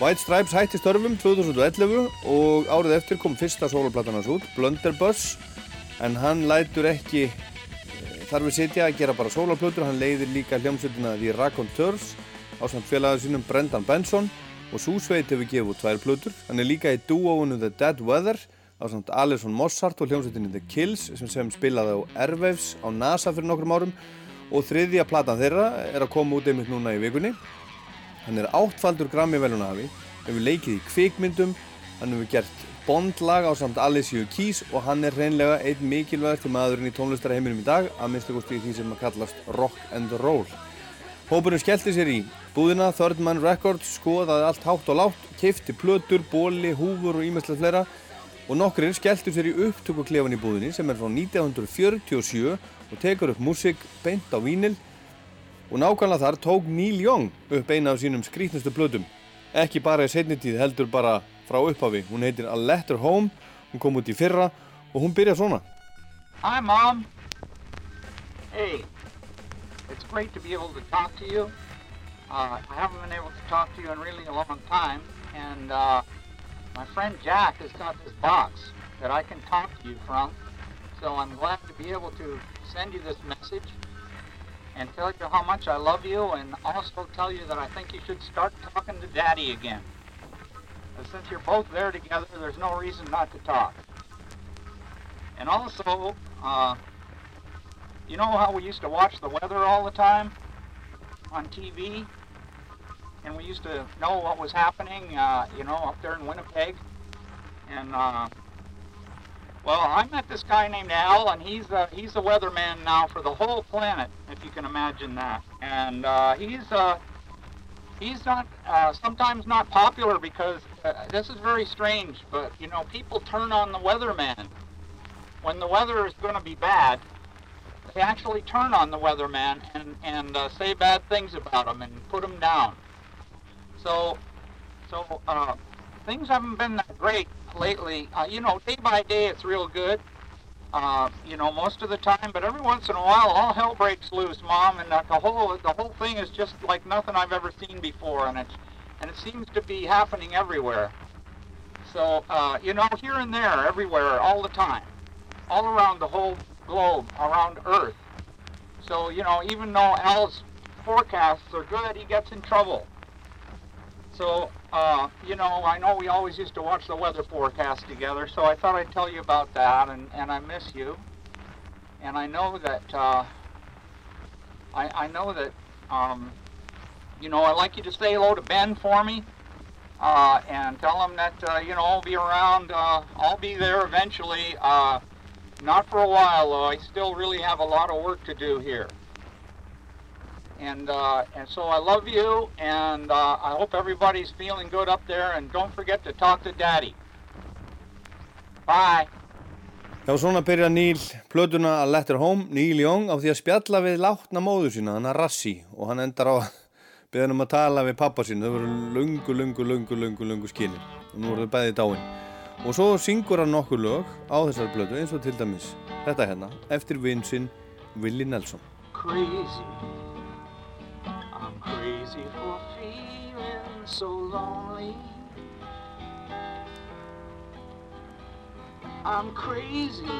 White Stripes hætti störfum 2011 og árið eftir kom fyrsta soloplatan hans út, Blunderbuss, en hann lætur ekki þar við sitja að gera bara sólarplötur. Hann leiðir líka hljómsveitina The Raconteurs á samt félagar sínum Brendan Benson. Og svo sveit hefur gefið út tvær plötur. Hann er líka í dúóinu The Dead Weather á samt Alison Mossart og hljómsveitinni The Kills sem sem spilaði á Airwaves á NASA fyrir nokkrum árum. Og þriðja platan þeirra er að koma út einmitt núna í vikunni. Hann er áttfaldur Grammy velunahafi hefur leikið í kvikmyndum hann hefur gert Bond-lag á samt Alicia Keys og hann er reynlega einn mikilvægast maðurinn í tónlistarheiminum í dag að minnstu kosti í því sem að kallast rock and roll. Hópurinn skellti sér í búðina Third Man Records, skoðaði allt hátt og látt, keifti plötur, bóli, húfur og ímestlega fleira og nokkurinn skelltu sér í upptökuklefan í búðinni sem er frá 1947 og tekur upp músík beint á vínil og nákvæmlega þar tók Neil Young upp eina af sínum skrítnustu plötum. Ekki bara í setni tíð heldur bara frá upphafi. Hún heitir A Letter Home, hún kom út í fyrra og hún byrjar svona. Hi, Mom. Hey, it's great to be able to talk to you. Uh, I haven't been able to talk to you in really a long time, and uh, my friend Jack has got this box that I can talk to you from. So I'm glad to be able to send you this message and tell you how much I love you, and also tell you that I think you should start talking to Daddy again. And since you're both there together, there's no reason not to talk. And also, uh, you know how we used to watch the weather all the time on TV? And we used to know what was happening, uh, you know, up there in Winnipeg. And, uh, well, I met this guy named Al, and he's uh, he's the weatherman now for the whole planet, if you can imagine that. And uh, he's uh, he's not uh, sometimes not popular because uh, this is very strange, but you know, people turn on the weatherman when the weather is going to be bad. They actually turn on the weatherman and and uh, say bad things about him and put him down. So, so uh, things haven't been that great lately. Uh, you know, day by day it's real good. Uh, you know, most of the time, but every once in a while, all hell breaks loose, Mom, and the whole the whole thing is just like nothing I've ever seen before, and it's and it seems to be happening everywhere. So, uh, you know, here and there, everywhere, all the time, all around the whole globe, around Earth. So, you know, even though Al's forecasts are good, he gets in trouble. So, uh, you know, I know we always used to watch the weather forecast together, so I thought I'd tell you about that, and, and I miss you. And I know that, uh, I, I know that, um, you know, I'd like you to say hello to Ben for me, uh, and tell him that, uh, you know, I'll be around, uh, I'll be there eventually, uh, not for a while, though. I still really have a lot of work to do here. And, uh, and so I love you, and uh, I hope everybody's feeling good up there, and don't forget to talk to Daddy. Bye. Já, svona byrja Neil plötuna Letter Home, Neil Young, á því að spjalla við látna móður sína, hann að Rassi, og hann endar á beða hann um að tala við pappa sín, þau voru lungu, lungu, lungu, lungu, lungu skinir, og nú voru þau bæði dáin. Og svo syngur hann nokkur lög á þessar plötu, eins og til dæmis þetta hérna, eftir vinsinn Willie Nelson. Crazy. I'm crazy for feeling so lonely. I'm crazy.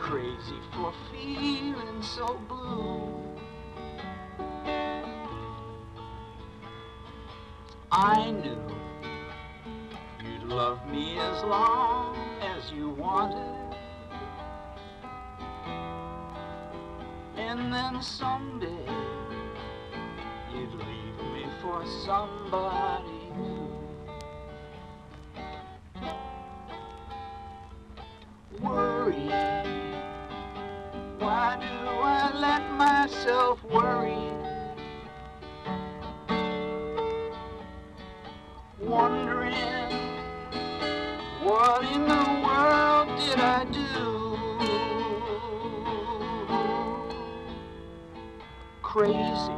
Crazy for feeling so blue. I knew you'd love me as long as you wanted. And then someday you'd leave me for somebody new. Worry. Why do I let myself worry? Wondering what in the world did I do? Crazy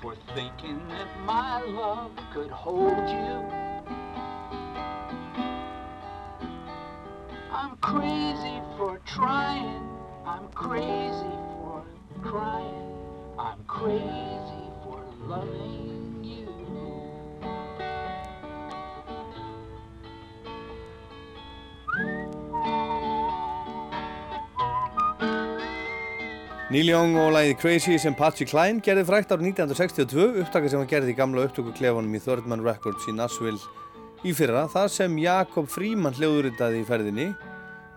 for thinking that my love could hold you. I'm crazy for trying. I'm crazy for crying. I'm crazy for loving Neil Young og lagið Crazy sem Patsy Cline gerði frækt árið 1962, upptaka sem hann gerði í gamla upptökuklefanum í Third Man Records í Nashville í fyrra, þar sem Jakob Fríman hljóðuritaði í ferðinni,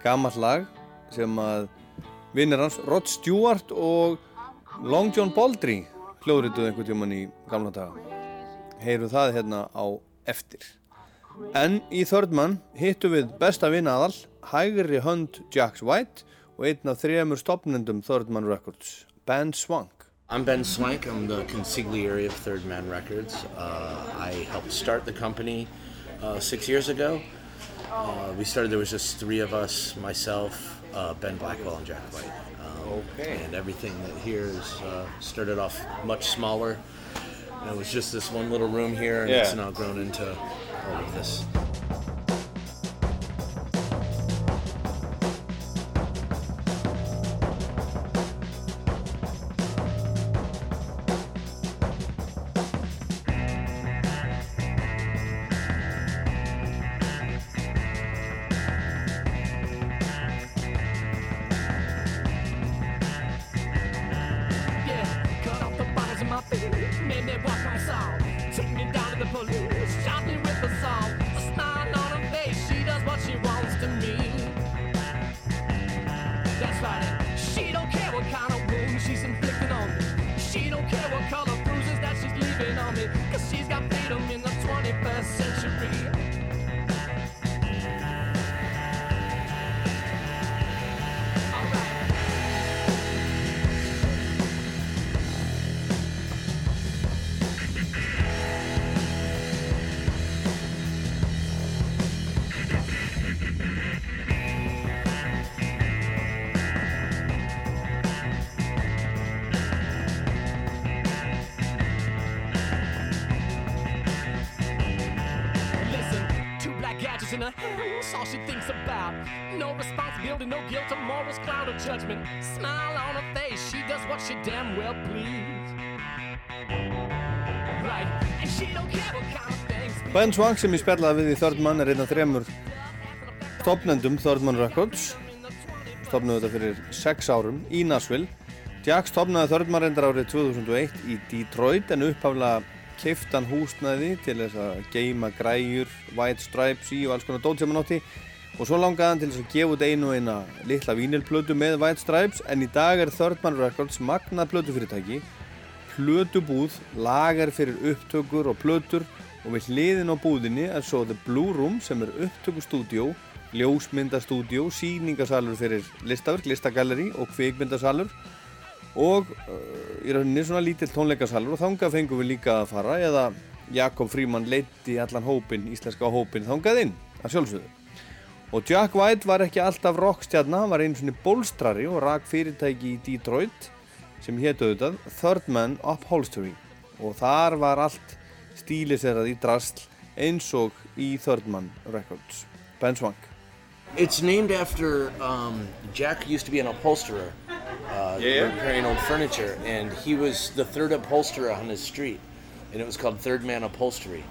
gammalt lag sem að vinnir hans Rod Stewart og Long John Baldry hljóðurituði einhvern tjóman í gamla daga. Heyrum það hérna á eftir. En í Man hittu við besta vinnaðal, hægri hönd Jacks White og einn af þremur stopnendum Third Man Records, Ben Swank. I'm Ben Swank. I'm the consigliere of Third Man Records. Uh, I helped start the company uh, six years ago. Uh, we started, there was just three of us, myself, uh, Ben Blackwell, and Jack White. Um, Okay. And everything that here is uh, started off much smaller. And it was just this one little room here, and it's now grown into all of this. A morals cloud of judgment. Smile on her face, she does what she damn well please. Right, and she don't care what kind of things. Ben Swank sem ég spjallaði við í Third Man er einn af þremur stopnendum Third Man Records stopnuðu þetta fyrir sex árum í Nashville Jack stopnaði þörðmann reyndar árið 2001 í Detroit en upphaflega keiftan húsnæði til þess að geima græjur, white stripes í og alls konar dót sem hann átti og svo langaði hann til þess að gefa út einu og eina litla vínilplötu með white stripes en í dag er Third Records magnað plötufyrirtæki plötubúð, lagar fyrir upptökur og plötur og við hliðin á búðinni er svo The Blue Room sem er upptökustúdjó, ljósmyndastúdjó, síningasalur fyrir listaverk, listagalleri og kvikmyndasalur og uh, í rauninni svona lítill tónleikasalur og þangað fengum við líka að fara eða Jakob Fríman leiti allan hópin, íslenska hópin þangað inn að sjálfsögðu. Og Jack White var ekki alltaf rockstjarnar, hann var einu svona bólstrari og rak fyrirtæki í Detroit sem hétu auðvitað Third Man Upholstery og þar var allt stíliserað í drasl eins og í Third Man Records. Ben Swank. It's named after um, Jack used to be an upholsterer, uh, Yeah. repairing old furniture, and he was the third upholsterer on his street, and it was called Third Man Upholstery.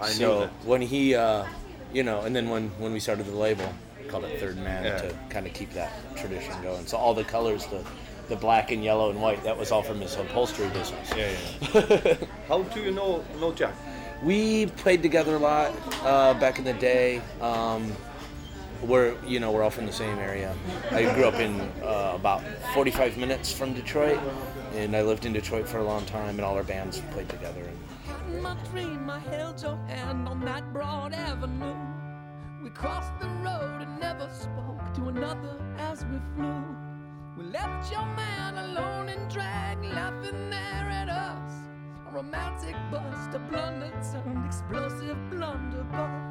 I so knew that. when he, uh, you know, and then when when we started the label, called it Third Man Yeah. to kind of keep that tradition going. So all the colors, the the black and yellow and white, that was all from his upholstery business. Yeah, yeah. How do you know know Jack? We played together a lot uh, back in the day. Um, we're you know we're all from the same area. I grew up in uh, about 45 minutes from Detroit, and I lived in Detroit for a long time, and all our bands played together. In my dream, I held your hand on that broad avenue. We crossed the road and never spoke to another as we flew. We left your man alone and drag, laughing there at us. A romantic bust, a blunder turned explosive blunderbuss.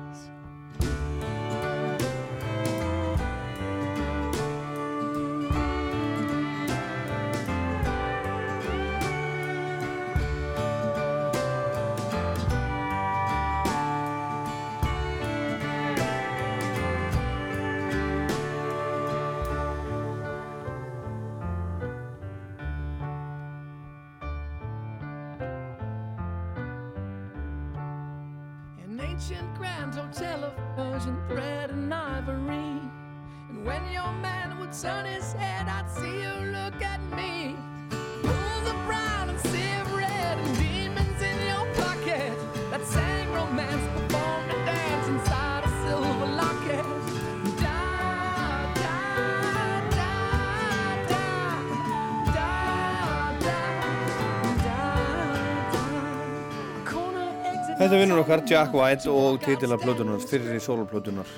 Þetta vinnur okkar Jack White og titila plötunar, fyrri soloplötunar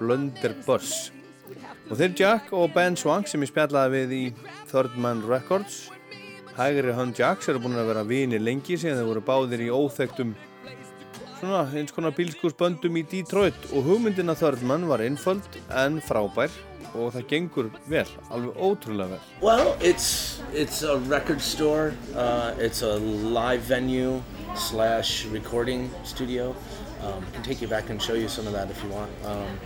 Blunderbuss og þeir Jack og Ben Swank sem ég spjallaði við í Third Man Records Hægri hönd Jacks eru búin að vera vini lengi síðan þeir voru báðir í óþektum svona eins konar bílskúsböndum í Detroit og hugmyndina Third Man var einföld en frábær og það gengur vel, alveg ótrúlega vel Well, it's it's a record store. Uh, it's a live venue slash recording studio. Um, I can take you back and show you some of that if you want. Um,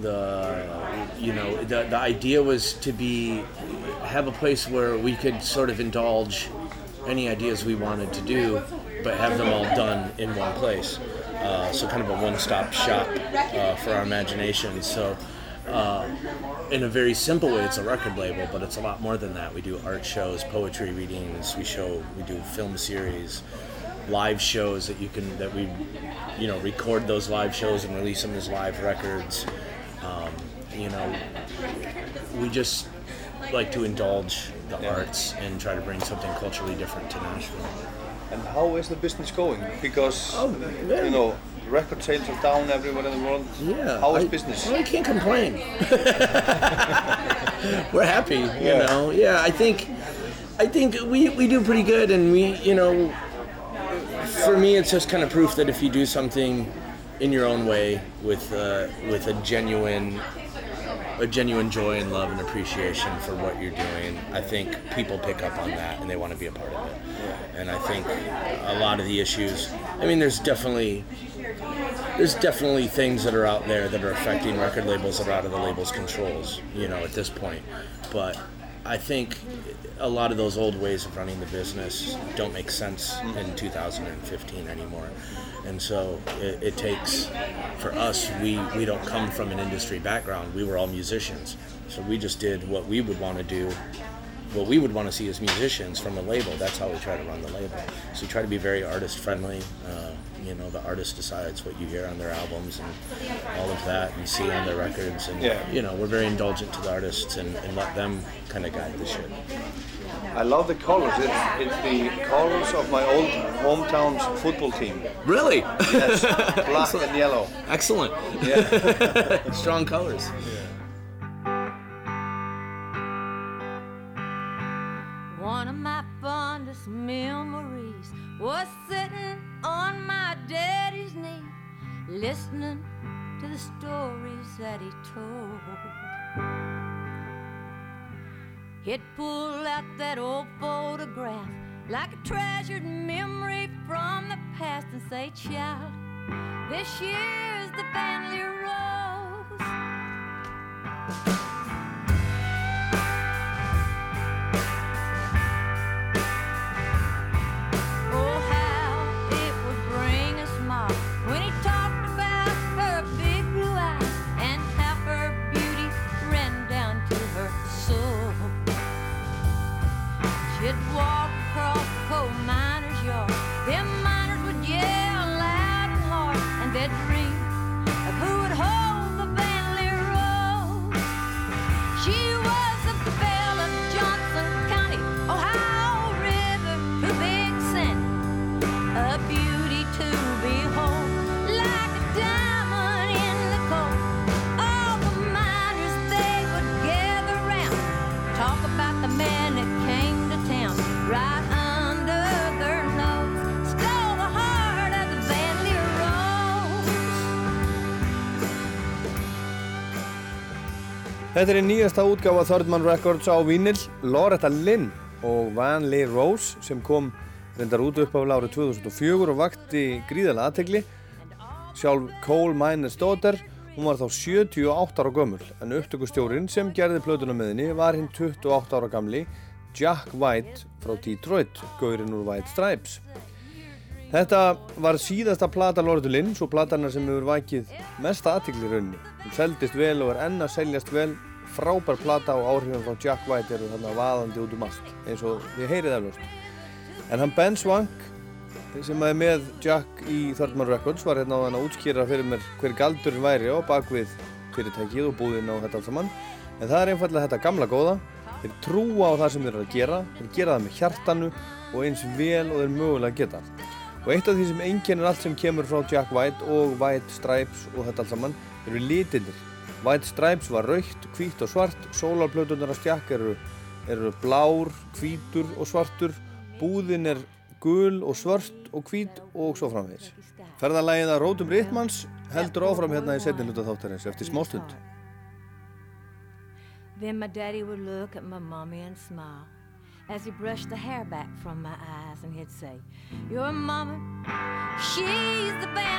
the you know the the idea was to be have a place where we could sort of indulge any ideas we wanted to do, but have them all done in one place. Uh, so kind of a one-stop shop uh, for our imagination. So. Uh, in a very simple way, it's a record label, but it's a lot more than that. We do art shows, poetry readings. We show, we do film series, live shows that you can that we, you know, record those live shows and release them as live records. Um, you know, we just like to indulge the Yeah. arts and try to bring something culturally different to Nashville. And how is the business going? Because Oh, you know, record sales are down everywhere in the world. Yeah. How is I- business? Well, I can't complain. We're happy, you Yeah. know. Yeah, I think, I think we, we do pretty good, and we, you know, for me, it's just kind of proof that if you do something in your own way with uh, with a genuine a genuine joy and love and appreciation for what you're doing, I think people pick up on that and they want to be a part of it. And I think a lot of the issues, I mean, there's definitely there's definitely things that are out there that are affecting record labels that are out of the label's controls, you know, at this point. But I think a lot of those old ways of running the business don't make sense in 2015 anymore. And so it, it takes, for us, we, we don't come from an industry background. We were all musicians. So we just did what we would want to do what we would want to see as musicians from a label. That's how we try to run the label. So we try to be very artist friendly. Uh, you know, the artist decides what you hear on their albums and all of that, and see on their records. And Yeah. you know, we're very indulgent to the artists and, and let them kind of guide the shit. I love the colors. It's, it's the colors of my old hometown's football team. Really? Yes, black and yellow. Excellent. Yeah. Strong colors. One of my fondest memories was sitting on my daddy's knee, listening to the stories that he told. He'd pull out that old photograph like a treasured memory from the past and say, Child, this year's the family Rose. Þetta er nýjasta útgáfa Man Records á Vinyl, Loretta Lynn og Van Lee Rose sem kom reyndar út uppáfla árið 2004 og vakti gríðarlega aðtegli. Sjálf Cole Miners Daughter, hún var þá 78 ára gömul en upptökustjórin sem gerði plötuna með henni var hinn 28 ára gamli Jack White frá Detroit, gaurinn úr White Stripes. Þetta var síðasta plata Loretta Lynn, svo platanar sem hefur vakið mesta aðtegli í rauninni. Hún seldist vel og er enn að seljast vel, frábær plata og áhrifin frá Jack White eru þarna vaðandi út um allt, eins og við heyrið eflaust. En hann Ben Swank, sem er með Jack í Third Man Records, var hérna á hann að útskýra fyrir mér hver galdurinn væri á bakvið fyrirtækið og búðinn á þetta allt saman. En það er einfallega þetta gamla góða, þeir trúa á það sem þeir eru að gera, þeir gera það með hjartanu og eins vel og þeir mögulega geta. Og eitt af því sem einkennir allt sem kemur frá Jack White og White Stripes og þetta allt saman eru litirnir. White Stripes var raukt, hvítt og svart, sólarplötunar af Jack eru, eru blár, hvítur og svartur, búðin er gul og svart og hvít og svo framvegis. Ferðalægið að Rótum Rittmanns heldur áfram hérna í setni hluta þáttarins eftir smástund. Then my daddy would look at my mommy and smile as he brushed the hair back from my eyes and he'd say, Your mama, she's the Bentley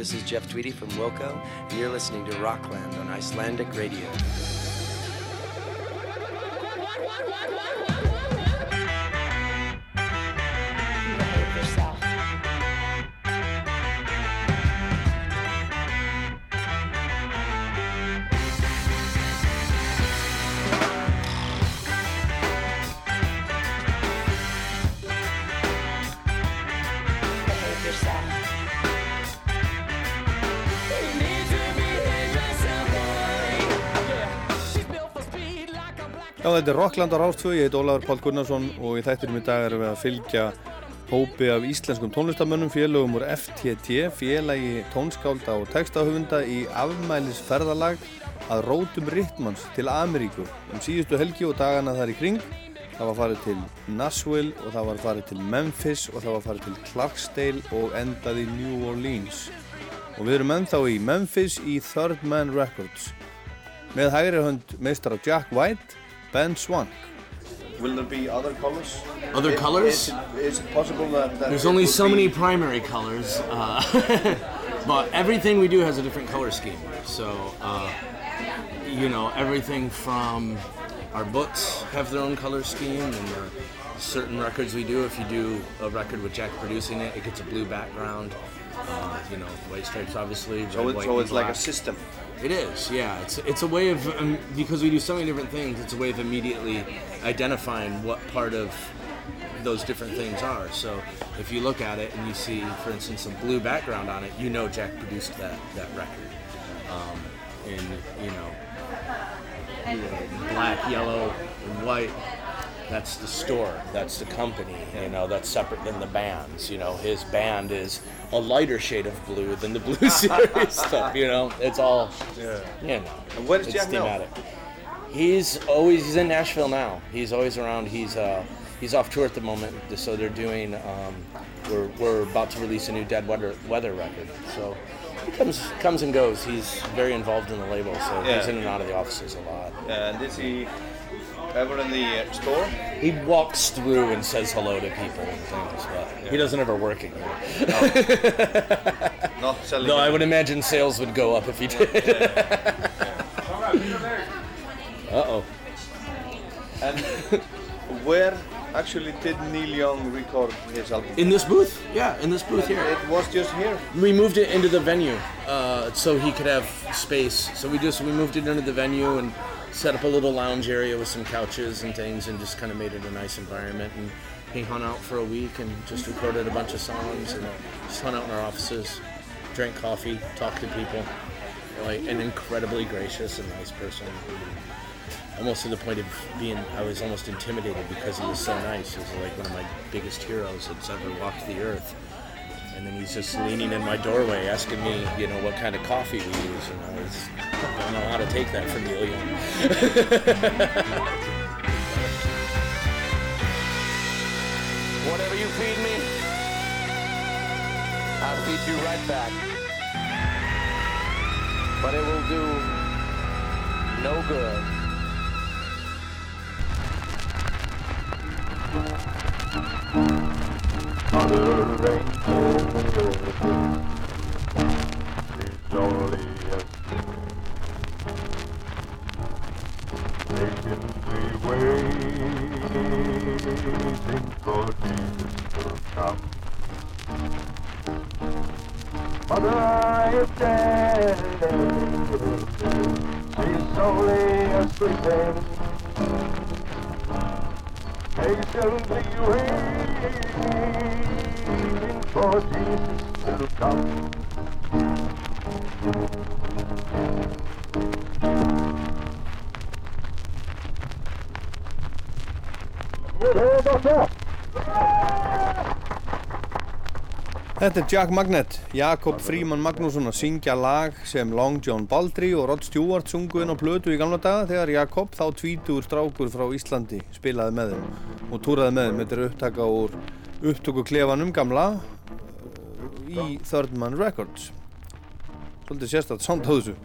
this is Jeff Tweedy from Wilco, and you're listening to Rockland on Icelandic Radio. Þetta er Rockland á Rástfö, ég heit Ólafur Pál Gunnarsson og í þættinum í dag erum við að fylgja hópi af íslenskum tónlistamönnum félögum úr FTT, félagi tónskálda og textahöfunda í afmælisferðalag að rótum Rittmanns til Ameríku um síðustu helgi og dagana þar í kring. Það var farið til Nashville og það var farið til Memphis og það var farið til Clarksdale og endað í New Orleans. Og við erum ennþá í Memphis í Third Man Records með hægri hönd meistara Jack White, Ben Swank. Will there be other colors? Other colors? Is it, is it possible that, that There's it only would so be- many primary colors, uh, but everything we do has a different color scheme. So, uh, you know, everything from our books have their own color scheme, and there certain records we do. If you do a record with Jack producing it, it gets a blue background. Uh, you know, white stripes, obviously. So, red, it, white, so and it's like a black. system. It is, yeah. It's it's a way of um, because we do so many different things. It's a way of immediately identifying what part of those different things are. So if you look at it and you see, for instance, a blue background on it, you know Jack produced that that record. Um, and you know, black, yellow, and white. That's the store. That's the company. You know, that's separate than the bands. You know, his band is a lighter shade of blue than the Blue Series stuff. You know, it's all. Yeah. yeah know. And where is it's Jack now? thematic. He's always he's in Nashville now. He's always around. He's uh, he's off tour at the moment. So they're doing. Um, we're, we're about to release a new Dead Weather Weather record. So he comes comes and goes. He's very involved in the label. So Yeah. he's in and out of the offices a lot. And is he ever in the uh, store? He walks through and says hello to people and things, but he doesn't ever work in here. Not selling. Though I would imagine sales would go up if he did. uh oh. And where actually did Neil Young record his album? In this booth? Yeah, in this booth And here. It was just here. We moved it into the venue uh, so he could have space. So we just we moved it into the venue and set up a little lounge area with some couches and things, and just kind of made it a nice environment. And he hung out for a week and just recorded a bunch of songs and just hung out in our offices, drank coffee, talked to people. Like an incredibly gracious and nice person. Almost to the point of being, I was almost intimidated because he was so nice. He was like one of my biggest heroes that's ever walked the earth. And then he's just leaning in my doorway asking me, you know, what kind of coffee we use. And I was, I don't know how to take that from Young. Whatever you feed me, I'll feed you right back. But it will do no good color rainbow only Patiently waiting for Jesus to come Mother, I am dead She's only sleeping they shall be waiting for Jesus to come. Good, hold. Þetta er Jack Magnet, Jakob Fríman Magnússon að syngja lag sem Long John Baldry og Rod Stewart sungu inn á plötu í gamla daga þegar Jakob, þá tvítur strákur frá Íslandi, spilaði með þeim og túraði með þeim. Þetta er upptaka úr upptöku klefanum gamla í Third Man Records. Svolítið sérstætt sánd á þessu.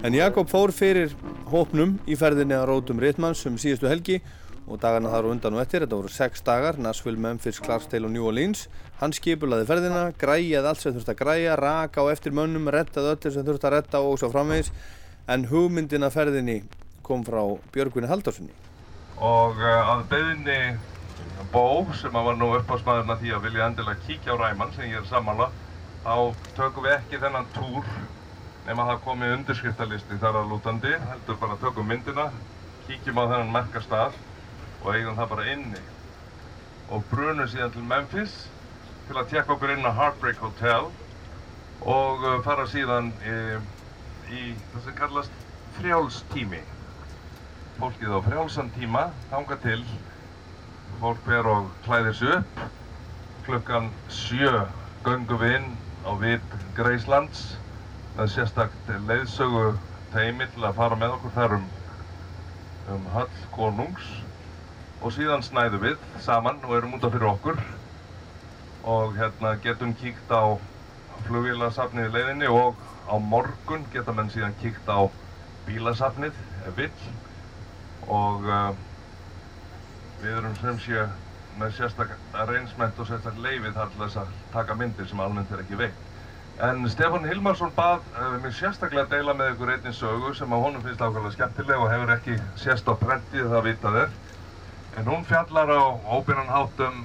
En Jakob fór fyrir hópnum í ferðinni að rótum Ritmans um síðustu helgi og dagana þar og undan og eftir, þetta voru sex dagar, Nashville, Memphis, Clarksdale og New Orleans. Hann skipulaði ferðina, græjaði allt sem þurfti að græja, raka á eftir mönnum, rettaði öllu sem þurfti að retta og svo framvegis. En hugmyndin að ferðinni kom frá Björgvinni Haldórssoni. Og uh, að beðinni Bó, sem var nú uppásmaðurinn að því að vilja endilega kíkja á Ræman, sem ég er sammála, þá tökum við ekki þennan túr nema það komi undirskriftalisti þar að lútandi, heldur bara tökum myndina, kíkjum á þennan merka stað og eigum það bara inni. Og brunum síðan til Memphis til að tjekka okkur inn á Heartbreak Hotel og uh, fara síðan í, í það sem kallast frjálstími. Fólkið á frjálsan tíma þanga til fólk fer og klæðir sig upp klukkan sjö göngum við inn á vit Greislands með sérstakt leiðsögu teimi til að fara með okkur þar um, um höll konungs og síðan snæðum við saman og erum út af fyrir okkur og hérna getum kíkt á flugvélasafnið í leiðinni og á morgun geta menn síðan kíkt á bílasafnið ef vill og uh, við erum sem sé með sérstaklega reynsmennt og sérstaklega leiði þar til þess að taka myndir sem almennt er ekki veikt. En Stefán Hilmarsson bað uh, mér sérstaklega að deila með ykkur einnig sögu sem að honum finnst ákveðlega skemmtileg og hefur ekki sérst á prentið það vitað er. En hún fjallar á óbyrnan hátum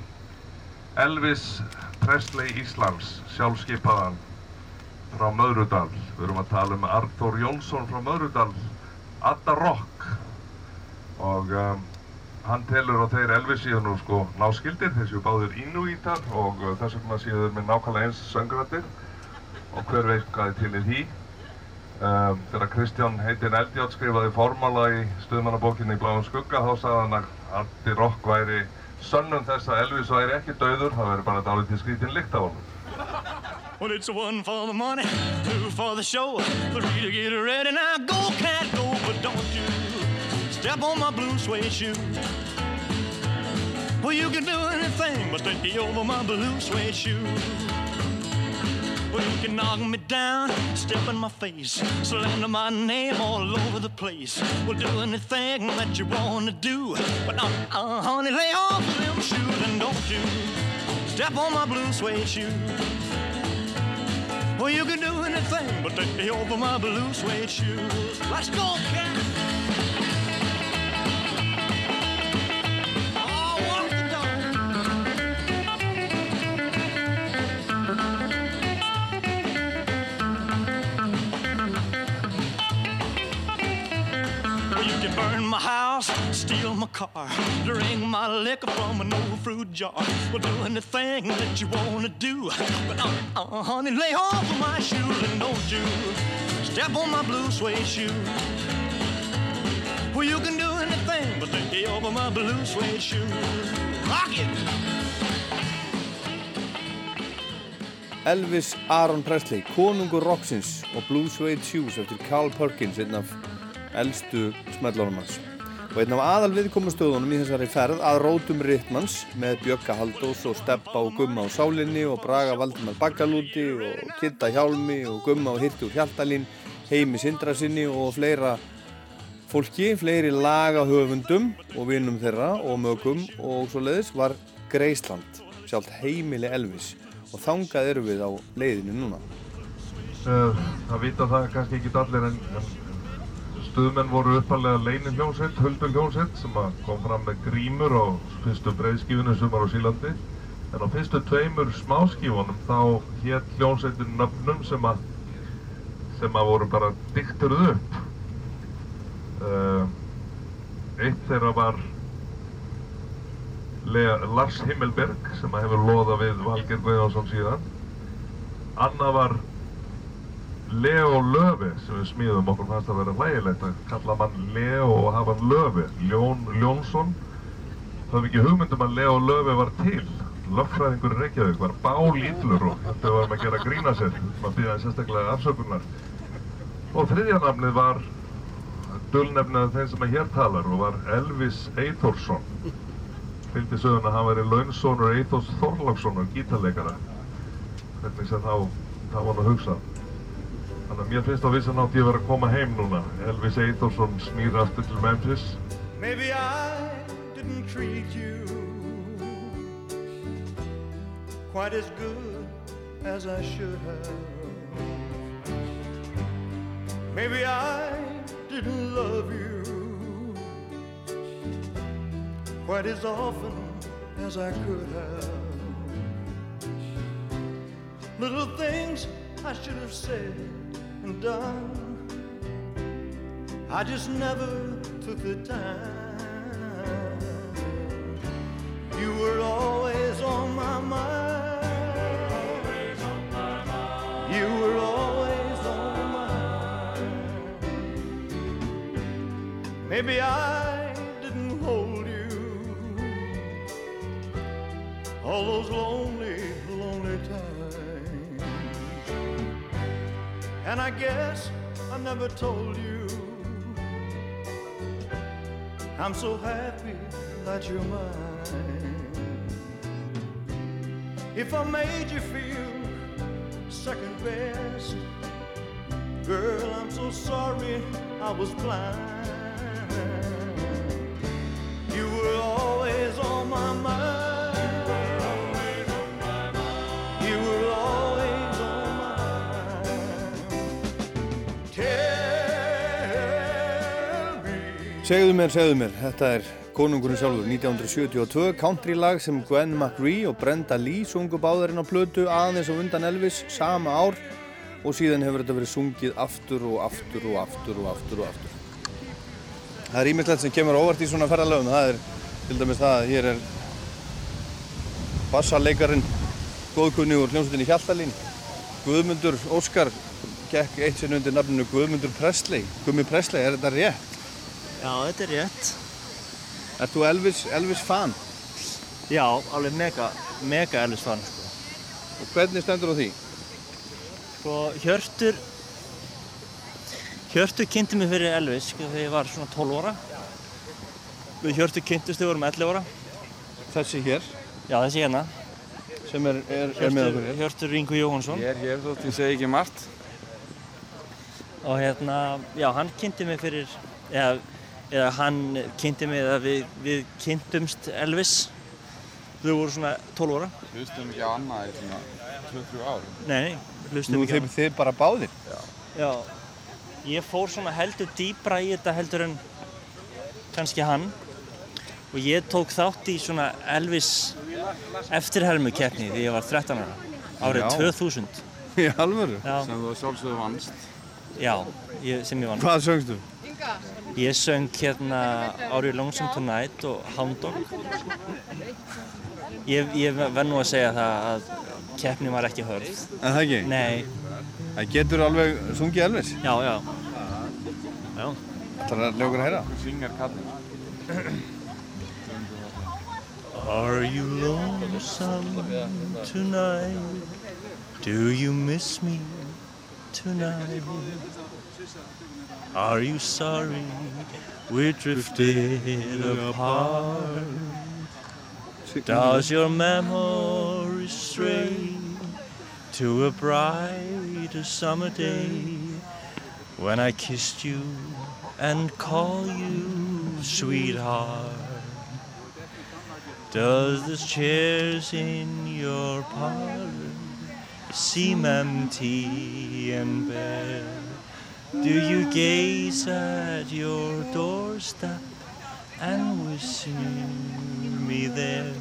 Elvis Presley Íslands, sjálfskeipaðan frá Möðrudal. Við erum að tala um Arthur Jónsson frá Möðrudal, Adda Rock og um, hann telur og þeir Elvis séu nú sko náskildir, þeir séu báðir Inuítar og uh, þess vegna séu þeir með nákvæmlega eins söngrættir og hver veit hvað er til í því. Um, þegar Kristján heitin Eldjátt skrifaði formála í stuðmannabókinni í Bláum skugga þá sagði hann að Addi Rock væri sönnum þess að Elvis væri ekki dauður, það væri bara dálítið skrítinn lykt af honum. Well, it's one for the money, two for the show, three to get ready. Now go, cat, go, but don't you step on my blue suede shoe. Well, you can do anything but take me over my blue suede shoe. Well, you can knock me down, step in my face, slander my name all over the place. Well, do anything that you wanna do, but uh, uh, honey, lay off them shoes and don't you step on my blue suede shoe. Well, you can do anything but me over my blue suede shoes. Let's go, cat. My house, steal my car, drink my liquor from an old fruit jar. Well, do anything that you wanna do. But uh, uh, honey, lay off of my shoes and don't you step on my blue suede shoe. Well, you can do anything but take me over my blue suede shoe. Rock it! Elvis Aaron Presley, konungur rocksins og Blue Suede Shoes eftir Carl Perkins, einn af eldstu smellunum hans. Og einn af aðal viðkomustöðunum í þessari ferð að rótum Rittmanns með Bjögga Haldós og Steppa og Gumma á sálinni og Braga Valdimar Baggalúti og Kitta Hjálmi og Gumma og Hirti úr Hjaltalín, Heimi Sindrasinni og fleira fólki, fleiri lagahöfundum og vinnum þeirra og mögum og svo leiðis var Greisland, sjálft heimili Elvis og þangað eru við á leiðinu núna. Uh, það vita það kannski ekki allir en stuðmenn voru uppalega leinin hljómsveit, Huldur hljómsveit sem kom fram með grímur á fyrstu breiðskífunum sumar á Sílandi en á fyrstu tveimur smáskífunum þá hétt hljómsveitin nöfnum sem að sem að voru bara dikturuð upp. Uh, eitt þeirra var Lea, Lars Himmelberg sem að hefur loða við Valgeir Guðjónsson síðan. Anna var Leo Löfi sem við smíðum okkur fannst að vera hlægilegt að kalla mann Leo og hafa hann Löfi Ljón Ljónsson. Höfum ekki hugmyndum að Leo Löfi var til. Löffræðingur Reykjavík var bálítlur og þetta var með að gera grína sér maður býða sérstaklega afsökunar. Og þriðja namnið var dulnefnið af þeim sem að hér talar og var Elvis Eithorsson fylgdi söguna að hann væri launsónur Eithos Þorlákssonar gítarleikara. Hvernig sem þá það var hann að hugsa þannig að mér finnst á vissan átt ég verið að koma heim núna Elvis Eithorsson snýr aftur til Memphis Maybe I didn't treat you quite as good as I should have. Maybe I didn't love you quite as often as I could have. Little things I should have said done. I just never took the time. You were always on my mind. You were always on my mind. Maybe I didn't hold you all those lonely And I guess I never told you. I'm so happy that you're mine. If I made you feel second best, girl, I'm so sorry I was blind. Segðu mér, segðu mér, þetta er konungurinn sjálfur 1972 country lag sem Gwen McRae og Brenda Lee sungu báðarinn á plötu aðeins og undan Elvis sama ár og síðan hefur þetta verið sungið aftur og aftur og aftur og aftur og aftur. Það er ímyndilegt sem kemur óvart í svona ferðalöfum, það er til dæmis það að hér er bassaleikarin góðkunni úr hljómsveitinni Hjaltalín Guðmundur Óskar gekk eitt sinn undir nafninu Guðmundur Presley Gummi Presley, er þetta rétt? Já, þetta er rétt. Ert þú Elvis, Elvis fan? Já, alveg mega, mega Elvis fan, sko. Og hvernig stendur á því? Sko, Hjörtur, Hjörtur kynnti mig fyrir Elvis, sko, þegar ég var svona 12 ára. Við Hjörtur kynntust þegar við vorum 11 ára. Þessi hér? Já, þessi hérna. Sem er, er, er með Hjörtur, okkur hér? Hjörtur Ringu Jóhansson. Ég er hér þótt ég segi ekki margt. Og hérna, já, hann kynnti mig fyrir, eða, eða hann kynnti mig, eða við, við kynntumst Elvis. Þau voru svona 12 ára. Hlustum ekki á annað í svona 2-3 ár. Nei, nei, hlustum Nú ekki á þið, þið bara báðir? Já. Já, ég fór svona heldur dýbra í þetta heldur en kannski hann og ég tók þátt í svona Elvis eftirhelmukeppni því ég var 13 ára árið Já. 2000 Í alvöru? Sem þú sjálfsögðu vannst. Já, ég, sem ég vann Hvað söngstu? Ég söng hérna Are You Lonesome Tonight og Hound Dog Ég, ég verð nú að segja það að keppni var ekki hörð En það ekki? Nei Það getur alveg sungið Elvis? Já, já Já Það er að okkur að heyra? Þú syngar kallin. Are you lonesome tonight? Do you miss me tonight? Are you sorry we drifted apart? Does your memory stray to a bright summer day when I kissed you and called you sweetheart? Does the chairs in your parlor seem empty and bare? Do you gaze at your doorstep and wish me there?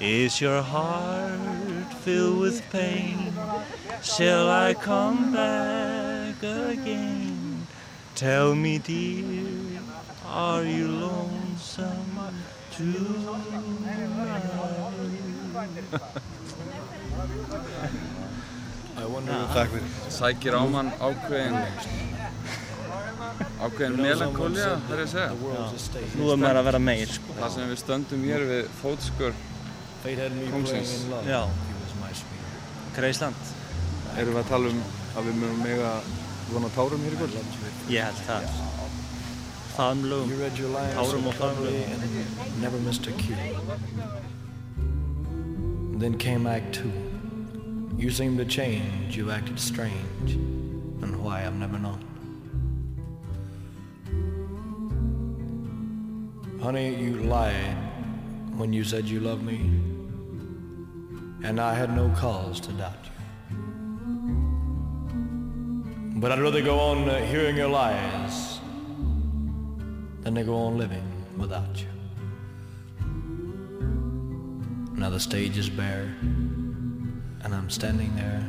Is your heart filled with pain? Shall I come back again? Tell me, dear, are you lonesome Takk fyrir. Sækir á mann ákveðin ákveðin melankólja, þarf ég að segja. Nú er maður að vera meir, sko. Það sem við stöndum hér við fótskör kóngsins. Já. Greisland. Erum við að tala um að við munum mega vona tárum hér í kvöld? Ég held það. Faðmlögum, tárum og faðmlögum. Never missed a cue. Then came Act Two. You seemed to change, you acted strange, and why I've never known. Honey, you lied when you said you loved me, and I had no cause to doubt you. But I'd rather go on uh, hearing your lies than to go on living without you. Now the stage is bare, and I'm standing there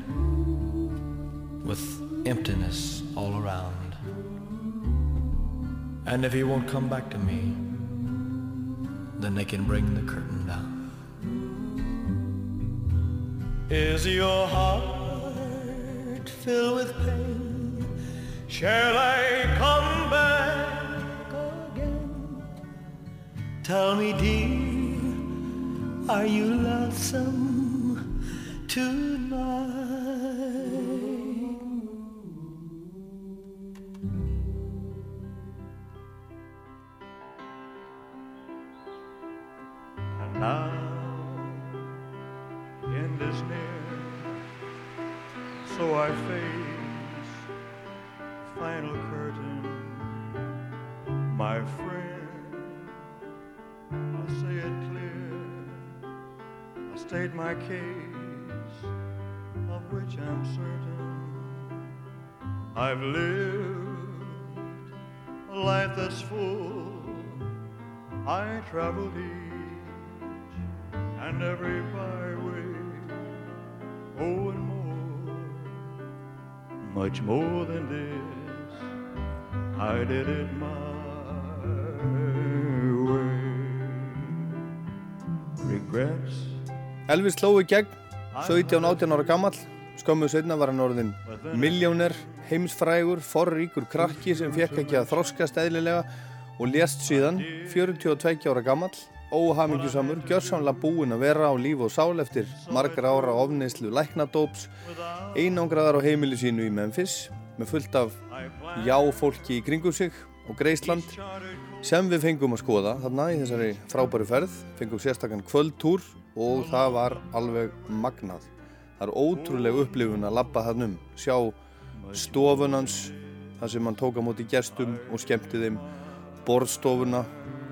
with emptiness all around. And if he won't come back to me, then they can bring the curtain down. Is your heart filled with pain? Shall I come back again? Tell me, dear, are you lonesome tonight? Traveled each and every byway. Oh, and more, much more than this. I did it my way. Regrets. Elvis sló í gegn 17-18 ára gamall skömmu setna var hann orðin miljóner heimsfrægur, forríkur krakki sem fekk ekki að þroskast eðlilega og lést síðan 42 ára gamall óhamingjusamur, gjörsamlega búinn að vera á líf og sál eftir margar ára ofneislu læknadóps einangraðar á heimili sínu í Memphis með fullt af já-fólki í kringum sig og Greisland sem við fengum að skoða þarna í þessari frábæru ferð fengum sérstakann kvöldtúr og það var alveg magnað. Það er ótrúlega upplifun að labba þarna um sjá stofunans þar sem hann tók á móti gestum og skemmti þeim borðstofuna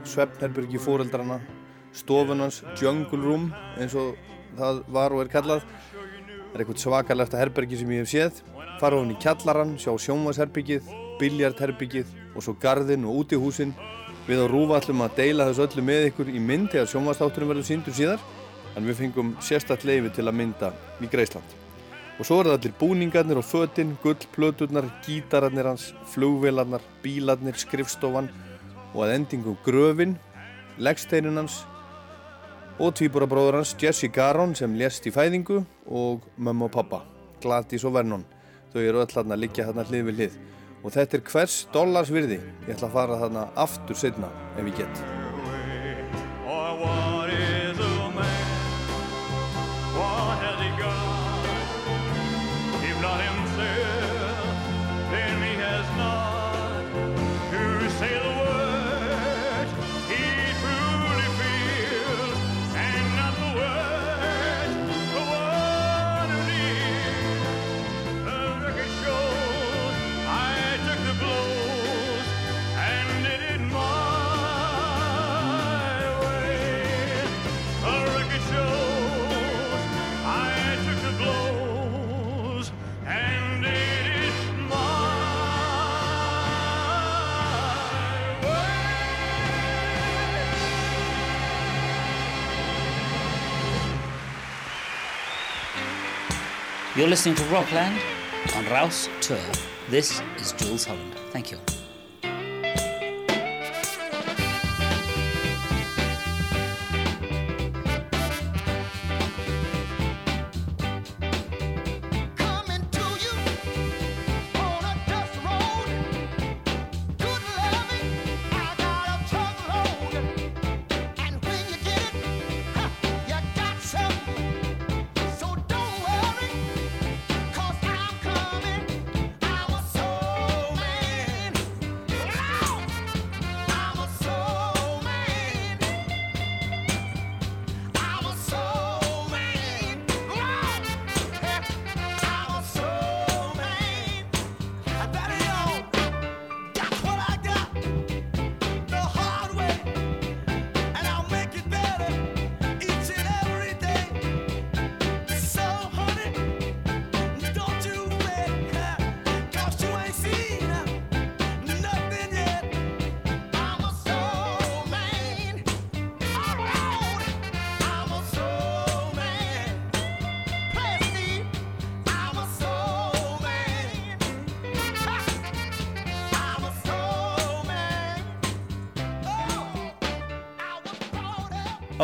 svefnherbyrgi fóreldrana stofunans, jungle room eins og það var og er kallað. Það er eitthvað svakalegt að herbergi sem ég hef séð. Fara ofan í kjallaran, sjá sjónvarsherbyggið biljartherbyggið og svo garðin og útihúsin við á rúfa ætlum að deila þessu öllu með ykkur í mynd þegar sjónvarsþátturinn verður síndur síðar en við fengum sérstatt leifi til að mynda í Greisland og svo eru það allir búningarnir og fötinn, gullplöturnar, gítararnir hans flugvélarnar, bílarnir, skrifstofan og að endingum gröfin leggsteinin hans og tvíburabróður hans Jesse Garon sem lést í fæðingu og mamma og pappa Gladys og Vernon. Þau eru öll þarna að liggja þarna hlið við hlið. Og þetta er hvers dollars virði? Ég ætla að fara þarna aftur setna ef ég get You're listening to Rockland on Rouse Tour. This is Jules Holland. Thank you.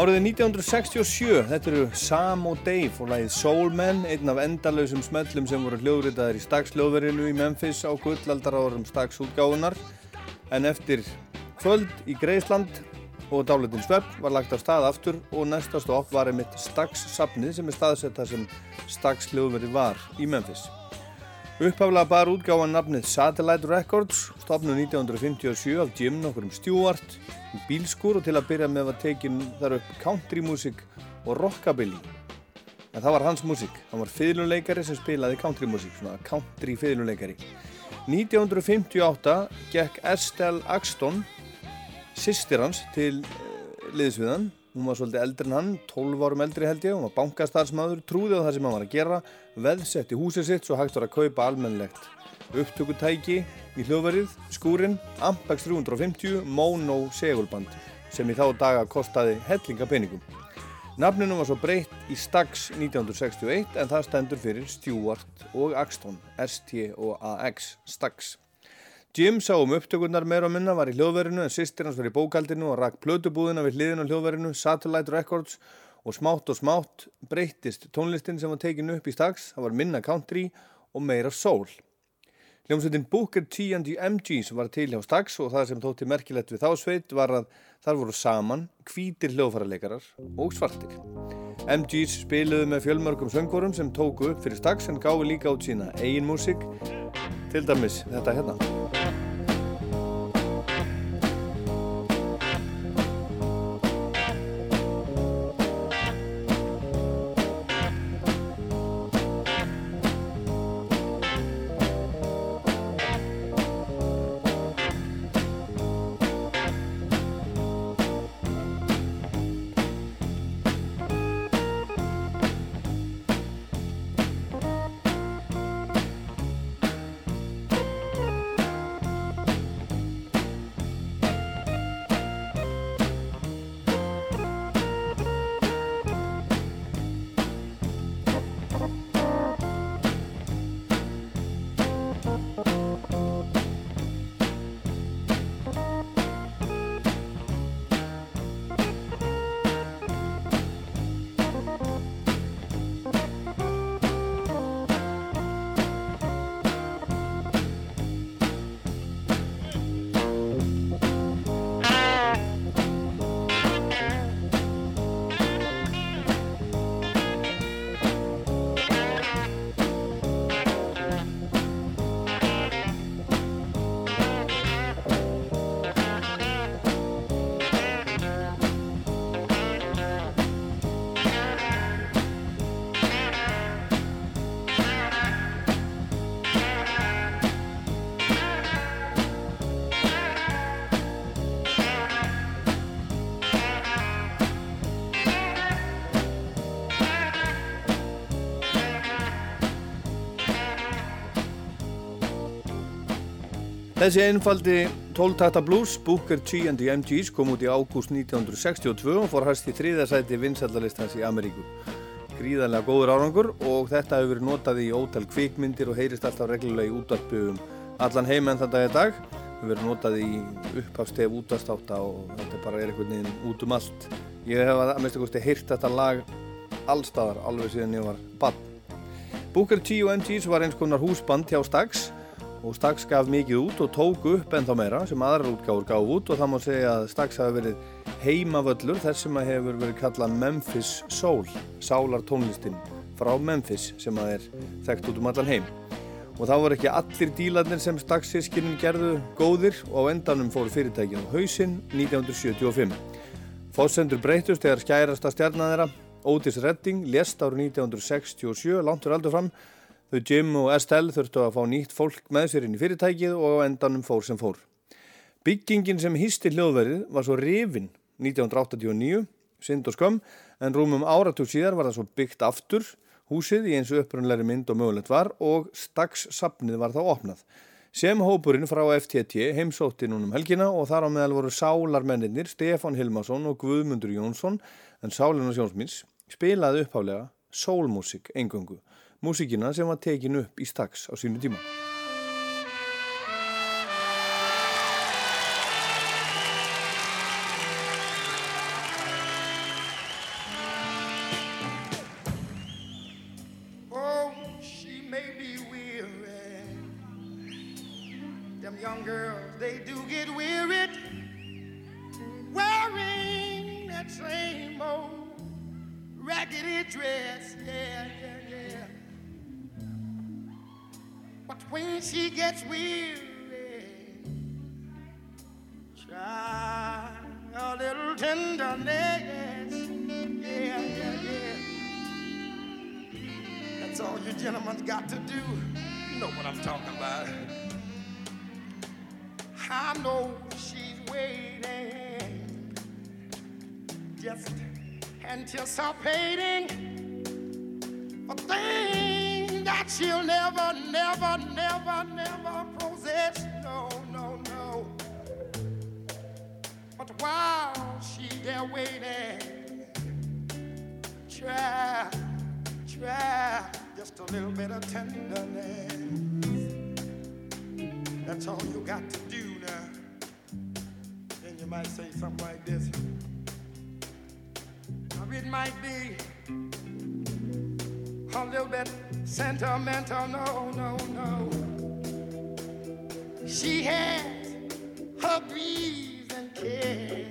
Árið er 1967, þetta eru Sam og Dave og lagið Soul Man, einn af endalausum smellum sem voru hljóðritaðir í Stags-hljóðverinu í Memphis á gullaldar árum Stags-útgáðunar. En eftir kvöld í Greisland og dálitin svepp var lagt af stað aftur og næsta stopp var einmitt Stags-safnið sem er staðsetta sem Stags-hljóðveri var í Memphis. Upphaflega bar útgáðan nafnið Satellite Records, stopnuð 1957 af Jim nokkurum Stewart í bílskur og til að byrja með var tekin þar upp countrymúsík og rockabilly. En það var hans músík, hann var fiðluleikari sem spilaði countrymúsík, svona country fiðluleikari. 1958 gekk Estelle Axton, sýstir hans, til uh, liðsviðan. Hún var svolítið eldri en hann, 12 árum eldri held ég, hún var bankastarsmaður, trúði á það sem hann var að gera, veðsetti húsið sitt svo hægt var að kaupa almennlegt. Upptökutæki í hljóðverið, skúrin, Ampex 350, Mono segulband sem í þá daga kostaði hellinga peningum. Nafninu var svo breytt í Stax 1961 en það stendur fyrir Stewart og Axton, S-T-O-A-X, Stax. Jim sá um upptökurnar meira og minna, var í hljóðverinu en sýstir hans var í bókaldinu og rakk plötubúðina við hliðin á hljóðverinu, Satellite Records og smátt og smátt breyttist tónlistin sem var tekin upp í Stax, það var minna country og meira soul. Hljómsveitin Booker T and the MGs var til hjá Stax og það sem þótti merkilegt við þá sveit var að þar voru saman hvítir hljóðfæraleikarar og svartir. MGs spiluðu með fjölmörgum söngvorum sem tóku upp fyrir Stax en gáði líka út sína eigin músík, til dæmis þetta hérna. Þessi einfaldi 12-takta blues, Booker T and the MGs, kom út í ágúst 1962 og fór hæst í þriðasæti vinsaldalistans í Ameríku. Gríðarlega góður árangur og þetta hefur verið notað í ótal kvikmyndir og heyrist alltaf reglulega í útvarpu um allan heim en þetta er dag. Hefur verið notað í upphafstef útvarstáta og þetta bara er einhvern veginn út um allt. Ég hef að mest að heyrt þetta lag allstaðar alveg síðan ég var bann. Booker T og MGs var eins konar húsband hjá Stax og Stax gaf mikið út og tók upp ennþá meira sem aðrar útgáður gaf út og það má segja að Stax hafi verið heimavöllur þess sem að hefur verið kallað Memphis Soul, sálar tónlistinn frá Memphis sem að er þekkt út um allan heim. Og það voru ekki allir dílarnir sem Stax-sískinin gerðu góðir og á endanum fóru fyrirtækið á hausinn 1975. Fósendur breytust þegar skærasta stjarnan þeirra, Otis Redding, lést árið 1967, langt fyrir aldur fram Þau Jim og Estelle þurftu að fá nýtt fólk með sér inn í fyrirtækið og á endanum fór sem fór. Byggingin sem hýsti hljóðverið var svo rifin 1989, synd og skömm, en rúmum áratug síðar var það svo byggt aftur húsið í eins upprunleiri mynd og mögulegt var og Stax sapnið var þá opnað. Sem hópurinn frá FTT heimsótti núnum helgina og þar á meðal voru sálarmenninir Stefan Hilmarsson og Guðmundur Jónsson en Sálin og Sjónsmins spilaði upphálega sólmusik engungu músíkina sem var tekin upp í Stax á sínu tíma. Oh, raggedy dress. Yeah, yeah, yeah. But when she gets weary, try a little tenderness. Yeah, yeah, yeah. That's all you gentlemen got to do. You know what I'm talking about. I know she's waiting, just anticipating a thing she'll never, never, never, never possess. No, no, no. But while she there waiting, try, try just a little bit of tenderness. That's all you got to do now. Then you might say something like this. Or it might be a little bit sentimental, no, no, no. She has her breeze and care.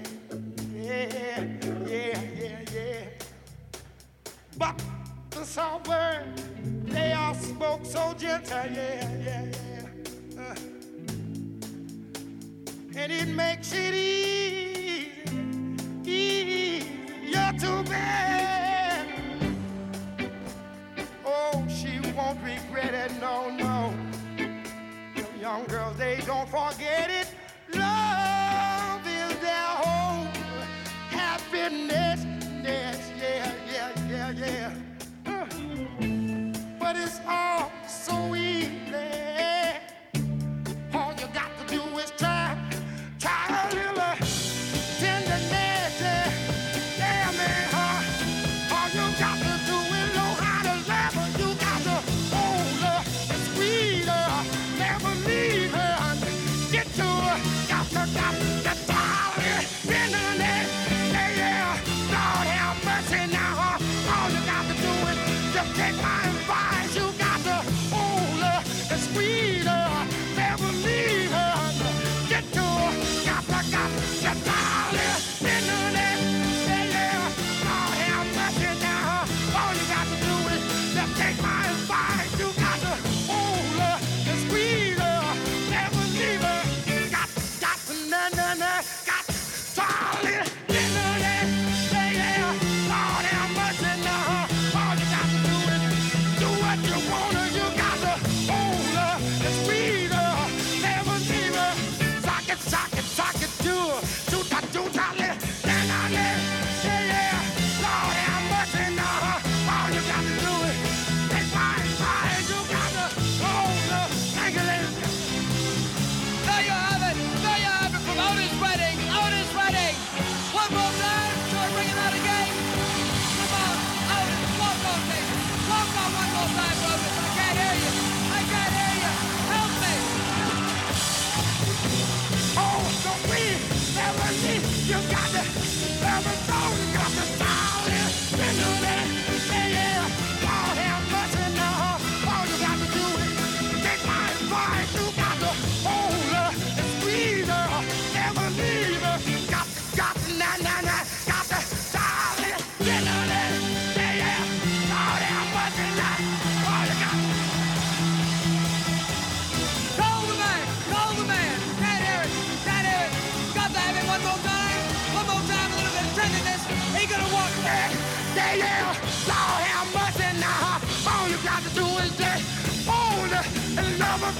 Yeah, yeah, yeah, yeah. But the soft songbird, they all spoke so gentle, yeah, yeah, yeah. Uh, and it makes it easy. Young girls, they don't forget it. Bye.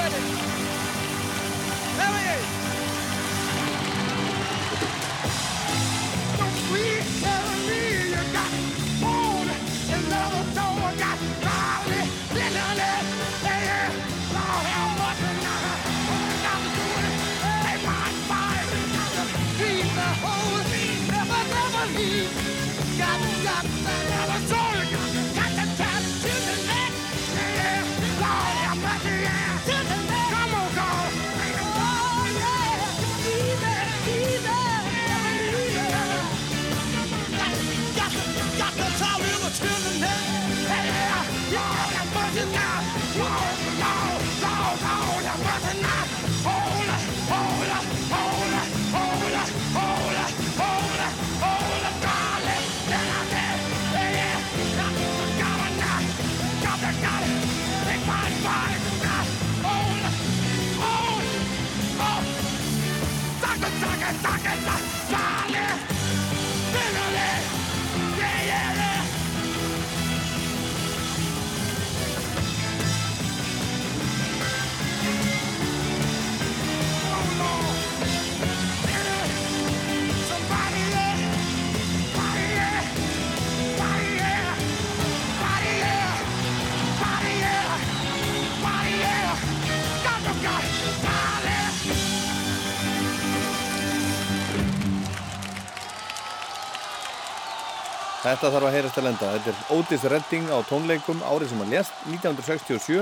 ready. Here 大人来。Þetta þarf að heyrast til enda. Þetta er Otis Redding á tónleikum árið sem hann lést 1967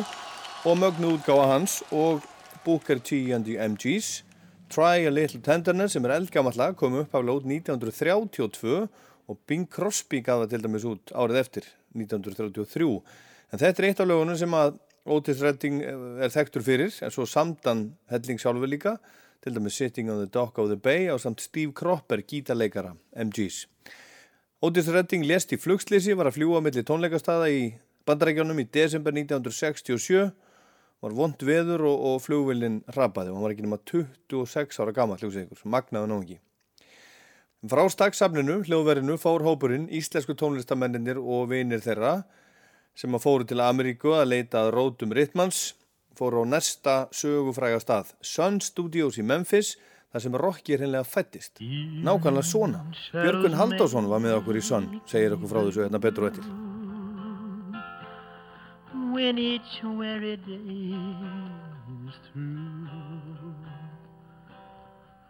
og mögnu útgáfa hans og Booker T and the MGs Try a Little Tenderness sem er eldgamalla kom upp af lót 1932 og Bing Crosby gaf það til dæmis út árið eftir 1933 en þetta er eitt af lögunum sem að Otis Redding er þekktur fyrir en svo samdan helling sjálfur líka til dæmis Sitting on the Dock of the Bay á samt Steve Cropper gítarleikara MGs Otis Redding lést í flugslýsi, var að fljúa millir tónleikastada í bandarækjónum í desember 1967, var vond veður og, og flugvillin hrapaði. Og hann var ekki nema 26 ára gammal hljóðsegur, magnaði náðungi. Frá stakksafninu, hljóðverinu, fór hópurinn íslensku tónlistamennir og vinir þeirra sem að fóru til Ameríku að leita að rótum Rittmanns, fóru á næsta sögufræga stað, Sun Studios í Memphis, þar sem Rocky er hennilega fættist. Nákvæmlega svona. Björgun Haldásson var með okkur í Sun, segir okkur frá þessu hérna betur og eftir. When each weary day is through,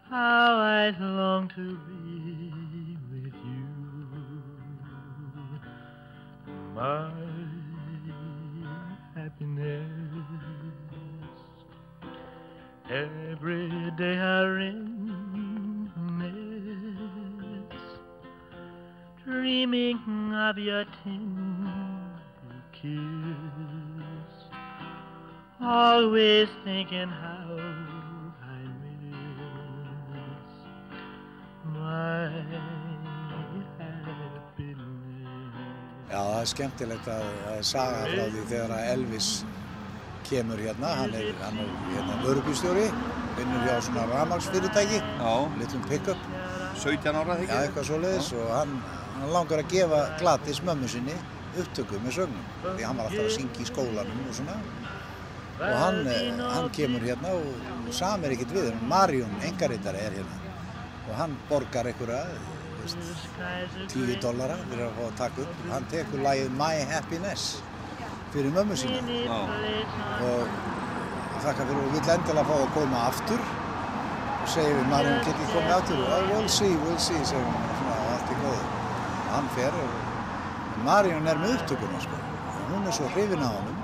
how I long to be with you, my happiness. Every day I reminisce, dreaming of your tender kiss, always thinking how I miss my Já, það er skemmtilegt að er saga frá því þegar að Elvis kemur hérna, hann er, hann er hérna vörubílstjóri, vinnur hjá svona ramagsfyrirtæki, litlum pick-up. 17 ára þegar? Já, eitthvað svoleiðis og hann, hann langar að gefa glatis mömmu sinni upptöku með sögnum, því hann var alltaf að syngja í skólanum og svona. Og hann, eh, hann kemur hérna og samir ekkert við, Marjón, engaritari, er hérna. Og hann borgar einhverja, veist, 10 dollara fyrir að fá að taka upp. Hann tekur lagið My Happiness fyrir mömmu sína. Og þakka fyrir og vill endilega fá að koma aftur. Og segir við Marjón get ég komið aftur? og oh, we'll see, we'll see segir hún. Og svona og allt í góðu. Og hann fer og Marjón er með upptökuna sko. Og hún er svo hrifin á honum.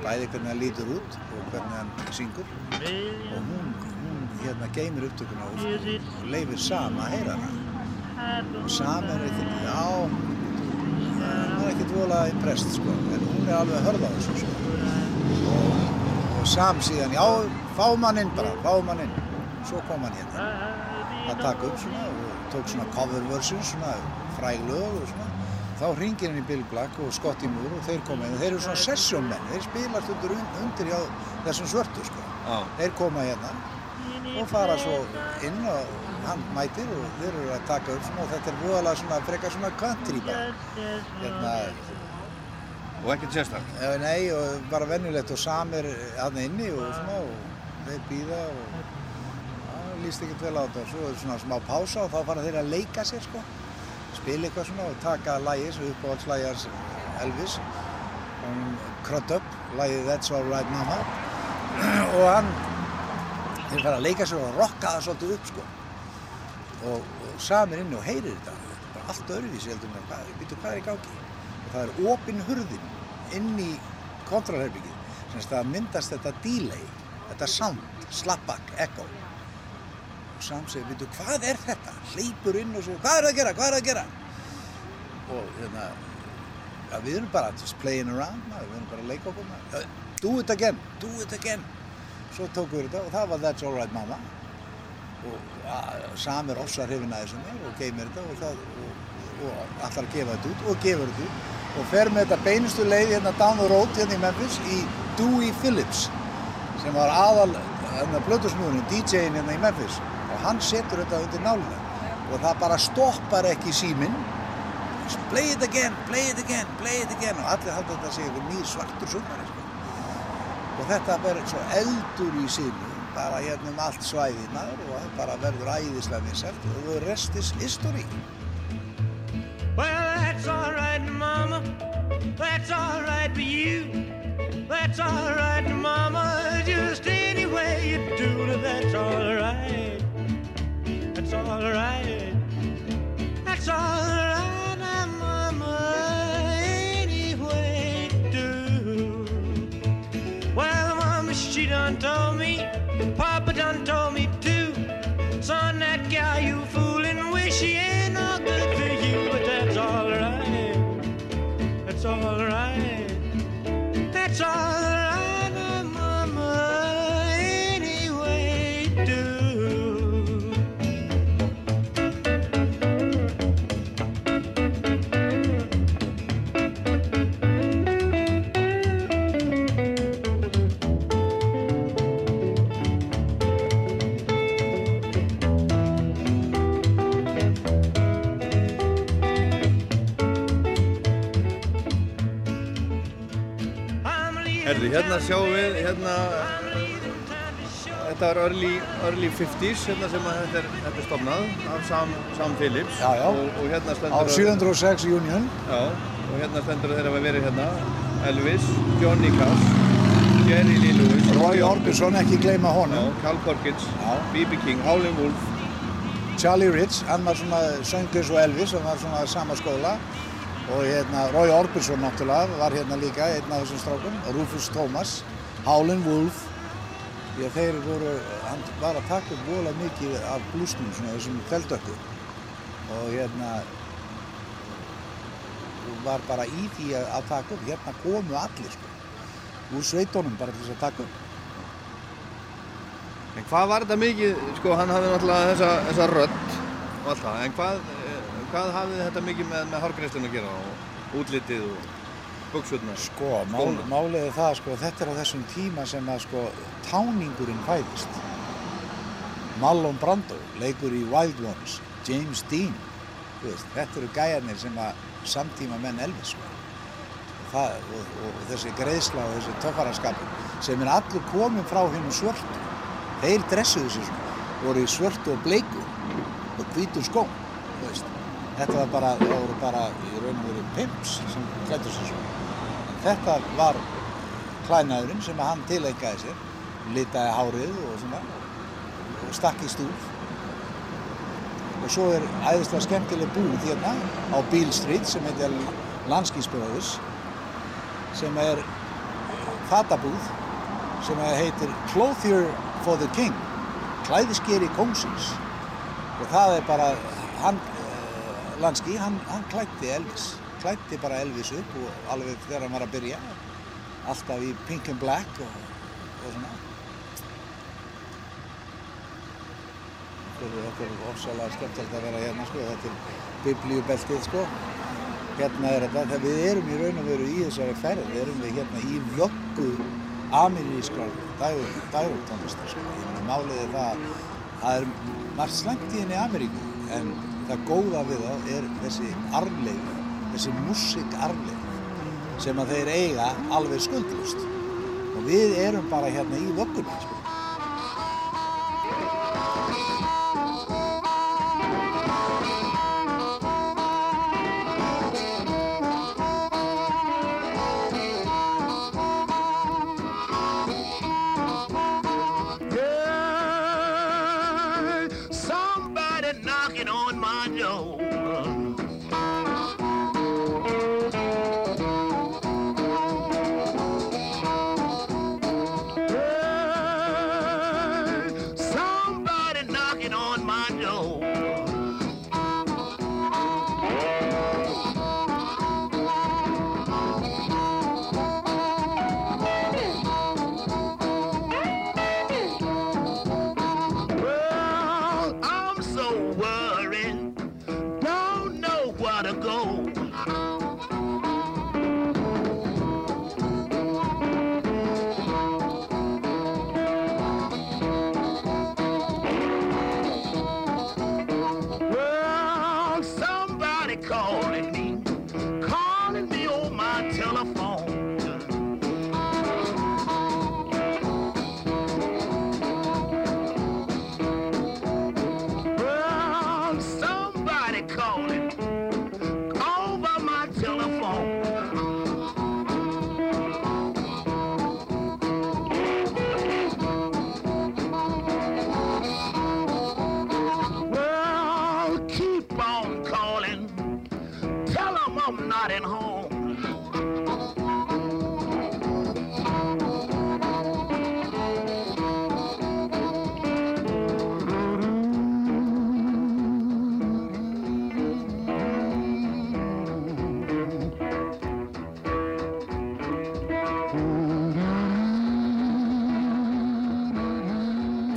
Bæði hvernig hann lítur út og hvernig hann syngur. Og hún, hún hérna geymir upptökuna og, og leifir Sam að heyra hana. Og Sam er eitthvað, já hann er ekkert volað impressed sko, en alveg hörð á þessu sko. og, og Sam síðan, já, fá mann inn bara, fá mann inn. Svo kom hann hérna. Að taka upp svona og tók svona cover version svona fræg lög og svona. Þá ringir hann í Bill Black og Scotty Moore og þeir koma inn. Og þeir eru svona session menn þeir spilast undir, undir þessum svörtu sko. Já. þeir koma hérna og fara svo inn og hann mætir og þeir eru að taka upp og þetta er voðalega svona frekar svona country bara hérna Og ekkert sérstak? Eh, Nei, og bara vennulegt og samir aðna inni og svona og þeir býða og það líst ekkert vel á þetta. Og svo er svona smá pása og þá fara þeir að leika sér sko. Spila eitthvað svona og taka lagið sem uppáhaldslægi hans Elvis. Um, Crud Up, lagið That's Alright Mama og hann þeir fara að leika sér og rocka það svolítið upp sko. Og, og samir inni og heyrir þetta. Bara allt öðruvísi heldur hvað, býtu hvað er í og það er opinn hurðin inn í kontralherbyggið sem það myndast þetta delay þetta sound, slapback, echo og Sam segir, veitu, hvað er þetta? Hleypur inn og svo, hvað er það að gera, hvað er það að gera? Og hérna, ja, við erum bara just playing around, við erum bara að leika okkur. Ja, Do it again, do it again. Svo tókum við þetta og það var That's Alright Mama. Og ja, Sam er ofsa hrifin að þessu mér og geymir þetta og, það, og, og allar að gefa þetta út og gefur þetta út og fer með þetta beinustu leið hérna down the road hérna í Memphis í Dewey Phillips sem var aðal hérna blötusnúðurinn, DJ-in hérna í Memphis. Og hann setur þetta undir nálina. Og það bara stoppar ekki síminn. Play it again, play it again, play it again. Og allir halda þetta að segja einhver nýr svartur sumari sko. og þetta verður svo eldur í sínu bara hérna um allt svæðið maður og það bara verður æðislega vinsælt. Og the rest is history Well, that's all right, Mama. That's all right for you. That's all right, Mama. Just any way you do that's all right. That's all right. That's all right, Mama. Any way you do. Well, Mama, she done told me. Papa done told me hérna sjáum við, hérna, þetta var early, early 50s, hérna sem að þetta er, þetta er stofnað af Sam, Sam Phillips. Já, já. Og, og hérna á stendur... 706 Union Já, og hérna stendur að þeirra hafa verið hérna Elvis, Johnny Cash, Jerry Lee Lewis, Roy Orbison, ekki gleyma honum Já, Carl Perkins, B.B. King, Howlin' Wolf, Charlie Rich, hann var svona söngus og Elvis, hann var svona sama skóla og hérna Roy Orbison náttúrulega var hérna líka einn af þessum strákum, Rufus Thomas, Howlin' Wolf. Því að þeir voru, hann var að taka upp vola mikið af blúsnum svona þessum kveldökku og hérna var bara í því að, taka upp, hérna komu allir sko, úr sveitunum bara til þess að taka upp. En hvað var þetta mikið, sko, hann hafði náttúrulega þessa, þessa rödd og allt það, en hvað, hvað hafði þetta mikið með, með hárgreislun að gera og útlitið og buksutnar? Sko, mál, málið er það, sko, þetta er á þessum tíma sem að, sko, táningurinn fæðist. Marlon Brando leikur í Wild Ones, James Dean, veist, þetta eru gæjarnir sem að samtíma menn Elvis, sko. Það, og, og þessi greiðsla og þessi töffaraskapur sem er allur komin frá hennum svörtu. Þeir dressuðu sér svona, voru í svörtu og bleiku og hvítum skóm, þú veist. Þetta var bara, það voru bara í raun og veru pimps sem klættu sér svona. En þetta var klænaðurinn sem hann tilengaði sér, litaði hárið og svona og stakk í stúf. Og svo er æðislega skemmtileg búð hérna á Beale Street sem heitir Landskísbróðus sem er fatabúð sem heitir Clothier for the King, klæðiskeri kóngsins og það er bara, hann, Lanski, hann, hann klætti Elvis, klætti bara Elvis upp og alveg þegar hann var að byrja, alltaf í pink and black og, og svona. Þetta er, ofsalega skemmtilegt að vera hérna sko, þetta er biblíubeltið sko. Hérna er þetta, þegar við erum í raun og veru í þessari ferð, erum við hérna í vöggu amerískrar dægurtónlistar sko. Málið er það, það er margt slæmt í henni Ameríku en það góða við það er þessi arfleif, þessi músikarfleif sem að þeir eiga alveg skuldlust og við erum bara hérna í vöggunni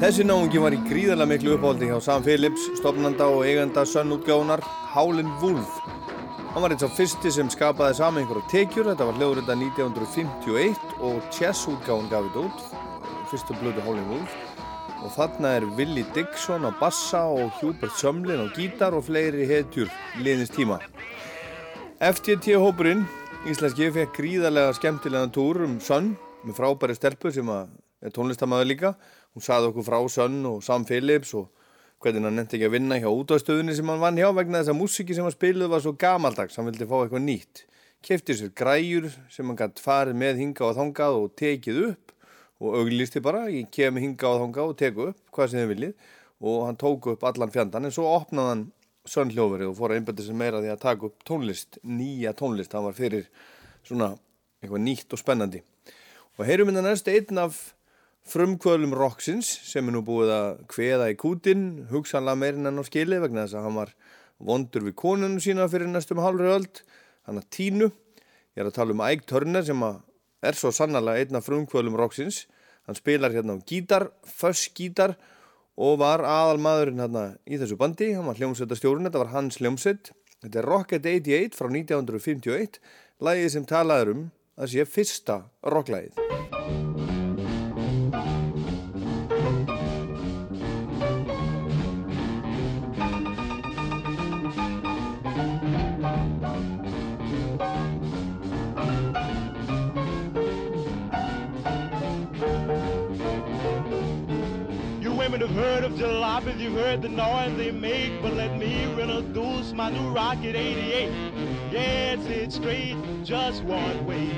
Þessi náungi var í gríðarlega miklu uppáldi hjá Sam Phillips, stopnanda og eiganda sönnútgáðunar Howlin' Wolf. Hann var eins af fyrsti sem skapaði saman einhverja tekjur, þetta var hljóðrita 1951 og Chess-útgáðun gaf þetta út, fyrstu blödu Howlin' Wolf. Og þarna er Willie Dixon á bassa og Hubert Sumlin á gítar og fleiri hetjur liðins tíma. FTT-hópurinn, íslenski, fekk gríðarlega skemmtilega túr um Sun með frábæri stelpu sem er tónlistamæður líka. Hún saði okkur frá Sun og Sam Phillips og hvernig hann nefndi ekki að vinna hjá útástöðunni sem hann vann hjá vegna þess að músiki sem hann spiluði var svo gamaldags, hann vildi fá eitthvað nýtt. Kefti sér græjur sem hann gæti farið með hinga og þangað og tekið upp og auglisti bara, ég kemi hinga og þangað og teku upp hvað sem þið viljið og hann tóku upp allan fjandan en svo opnaði hann Sun hljófari og fór að einbæta sér meira því að taka upp tónlist, nýja tónlist, hann var fyrir svona eitthvað nýtt og spennandi. Og heyrum hérna næst einn af frumkvölum rocksins sem er nú búið að kveða í kútin, hugsanlega meirinn enn á skili vegna þess að hann var vondur við konunum sína fyrir næstum halvri öld, hann að tínu. Ég er að tala um Ike Turner sem er svo sannlega einn af frumkvölum rocksins. Hann spilar hérna á fuss gítar og var aðal maðurinn hérna í þessu bandi. Hann var hljómsveitastjórun, þetta var hans hljómsveit. Þetta er Rocket 88 frá 1951, lagið sem talaður um að sé fyrsta rocklægið. Heard of jalopies, you've heard the noise they make, but let me introduce my new Rocket 88. Yeah, it's it straight, just one way.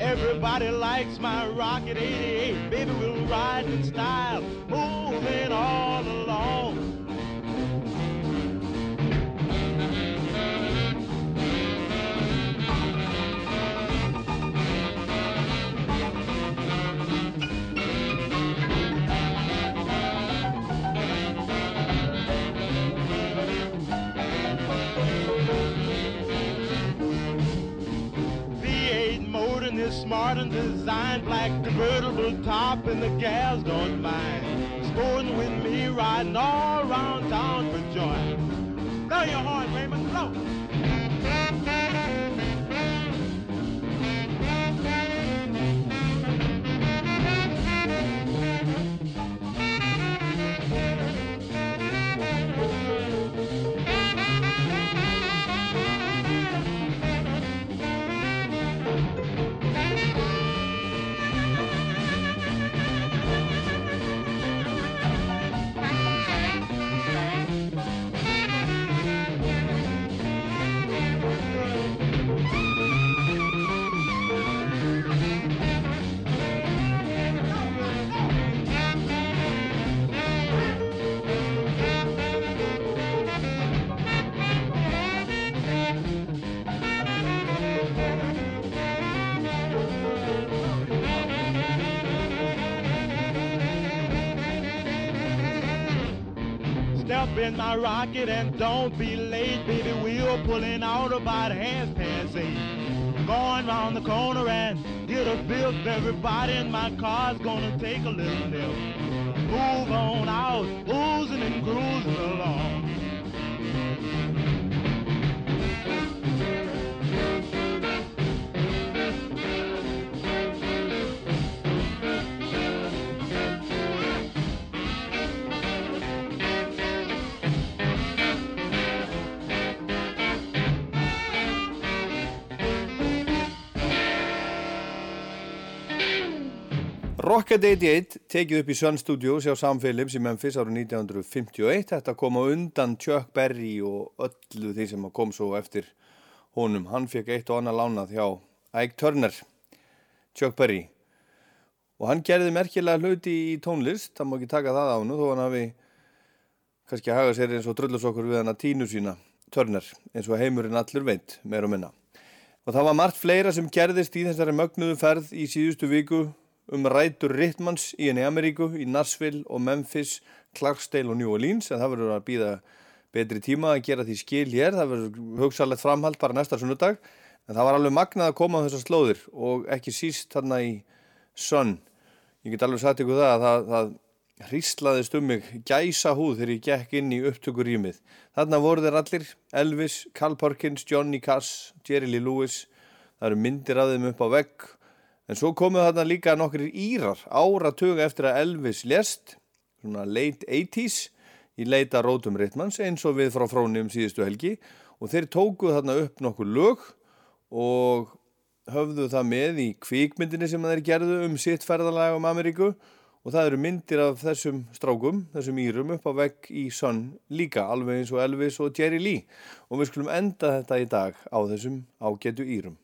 Everybody likes my Rocket 88. Baby, we'll ride in style, moving all along. Smart and designed black convertible top and the gals don't mind. Sporting with me riding all around town for joy. Blow your horn Raymond blow Step in my rocket and don't be late, baby. We're pulling out about half past eight. Going round the corner and get a bill. Everybody in my car's gonna take a little nip. Move on out, oozing and cruising along. Rocket 88 tekið upp í Sun Studios hjá Sam Phillips í Memphis árið 1951. Þetta kom á undan Chuck Berry og öllu því sem kom svo eftir honum. Hann fekk eitt og annað lánað hjá Ike Turner, Chuck Berry. Og hann gerði merkilega hluti í tónlist, það má ekki taka það á nú, þó hann hafi kannski að haga sér eins og drullosokkur við hann að tínu sína, Turner, eins og heimurinn allur veit, meir og minna. Og það var margt fleira sem gerðist í þessari mögnuðu ferð í síðustu viku um rætur Rittmanns í henni Ameríku, í Nashville og Memphis, Clarksdale og New Orleans en það verður að býða betri tíma að gera því skil hér, það verður hugsalegt framhald bara næsta sunnudag en það var alveg magnað að koma á þessar slóðir og ekki síst þarna í Sun ég get alveg sagt ykkur það að það, hríslaðist um mig gæsa húð þegar ég gekk inn í upptökurýmið. Þarna voru þeir allir, Elvis, Carl Perkins, Johnny Cash, Jerry Lee Lewis. Það eru myndir af þeim upp á vegg. En svo komuð þarna líka nokkrir írar áratug eftir að Elvis lést, svona late 80s, í leita rótum Rittmanns eins og við frá frónum síðustu helgi. Og þeir tókuð þarna upp nokkur lög og höfðu það með í kvikmyndinni sem þeir gerðu um sitt ferðalag um Ameríku. Og það eru myndir af þessum strákum, þessum írum upp á vegg í Sun líka, alveg eins og Elvis og Jerry Lee. Og við skulum enda þetta í dag á þessum ágætu írum.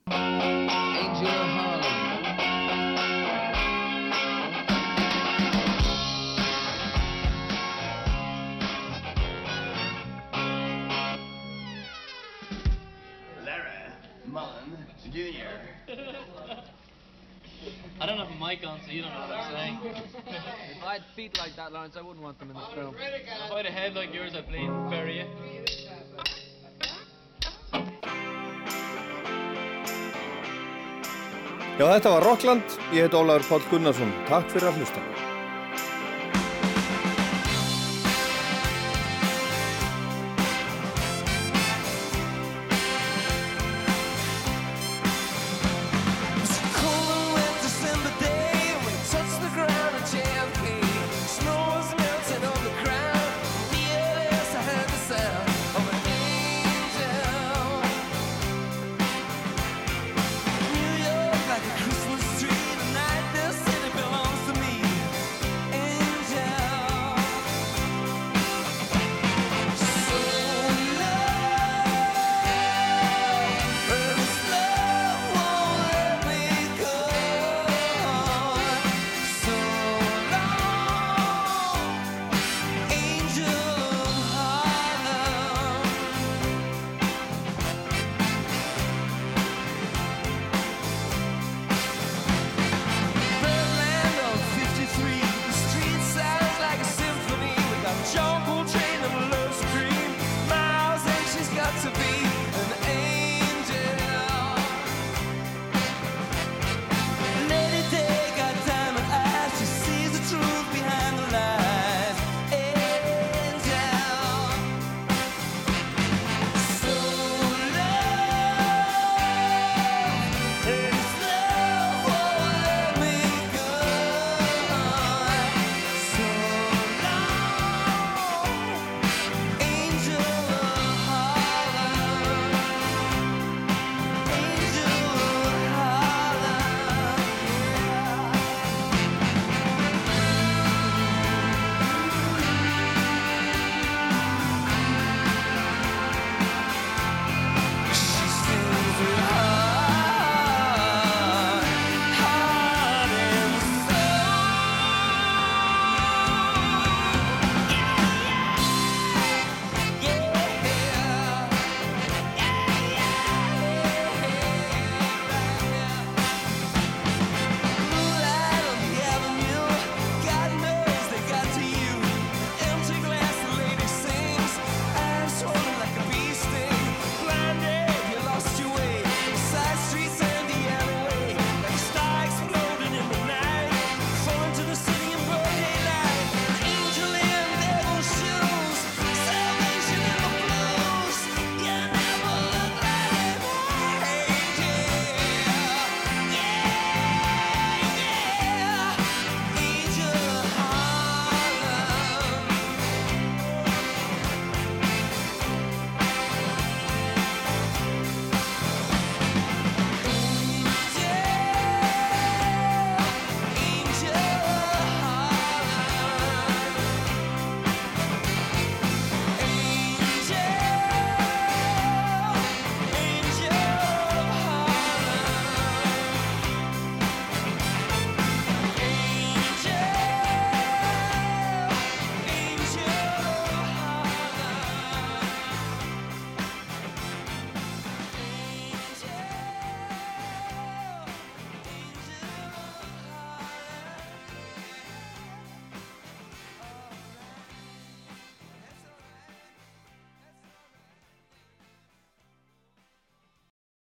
I don't have a mic on, so you don't know what I'm saying. If I had feet like that, Lawrence, I wouldn't want them in the film. If I had a head like yours, I'd play bury you. Já, þetta var Rockland. Ég heit Ólafur Páll Gunnarsson. Takk fyrir að hlusta.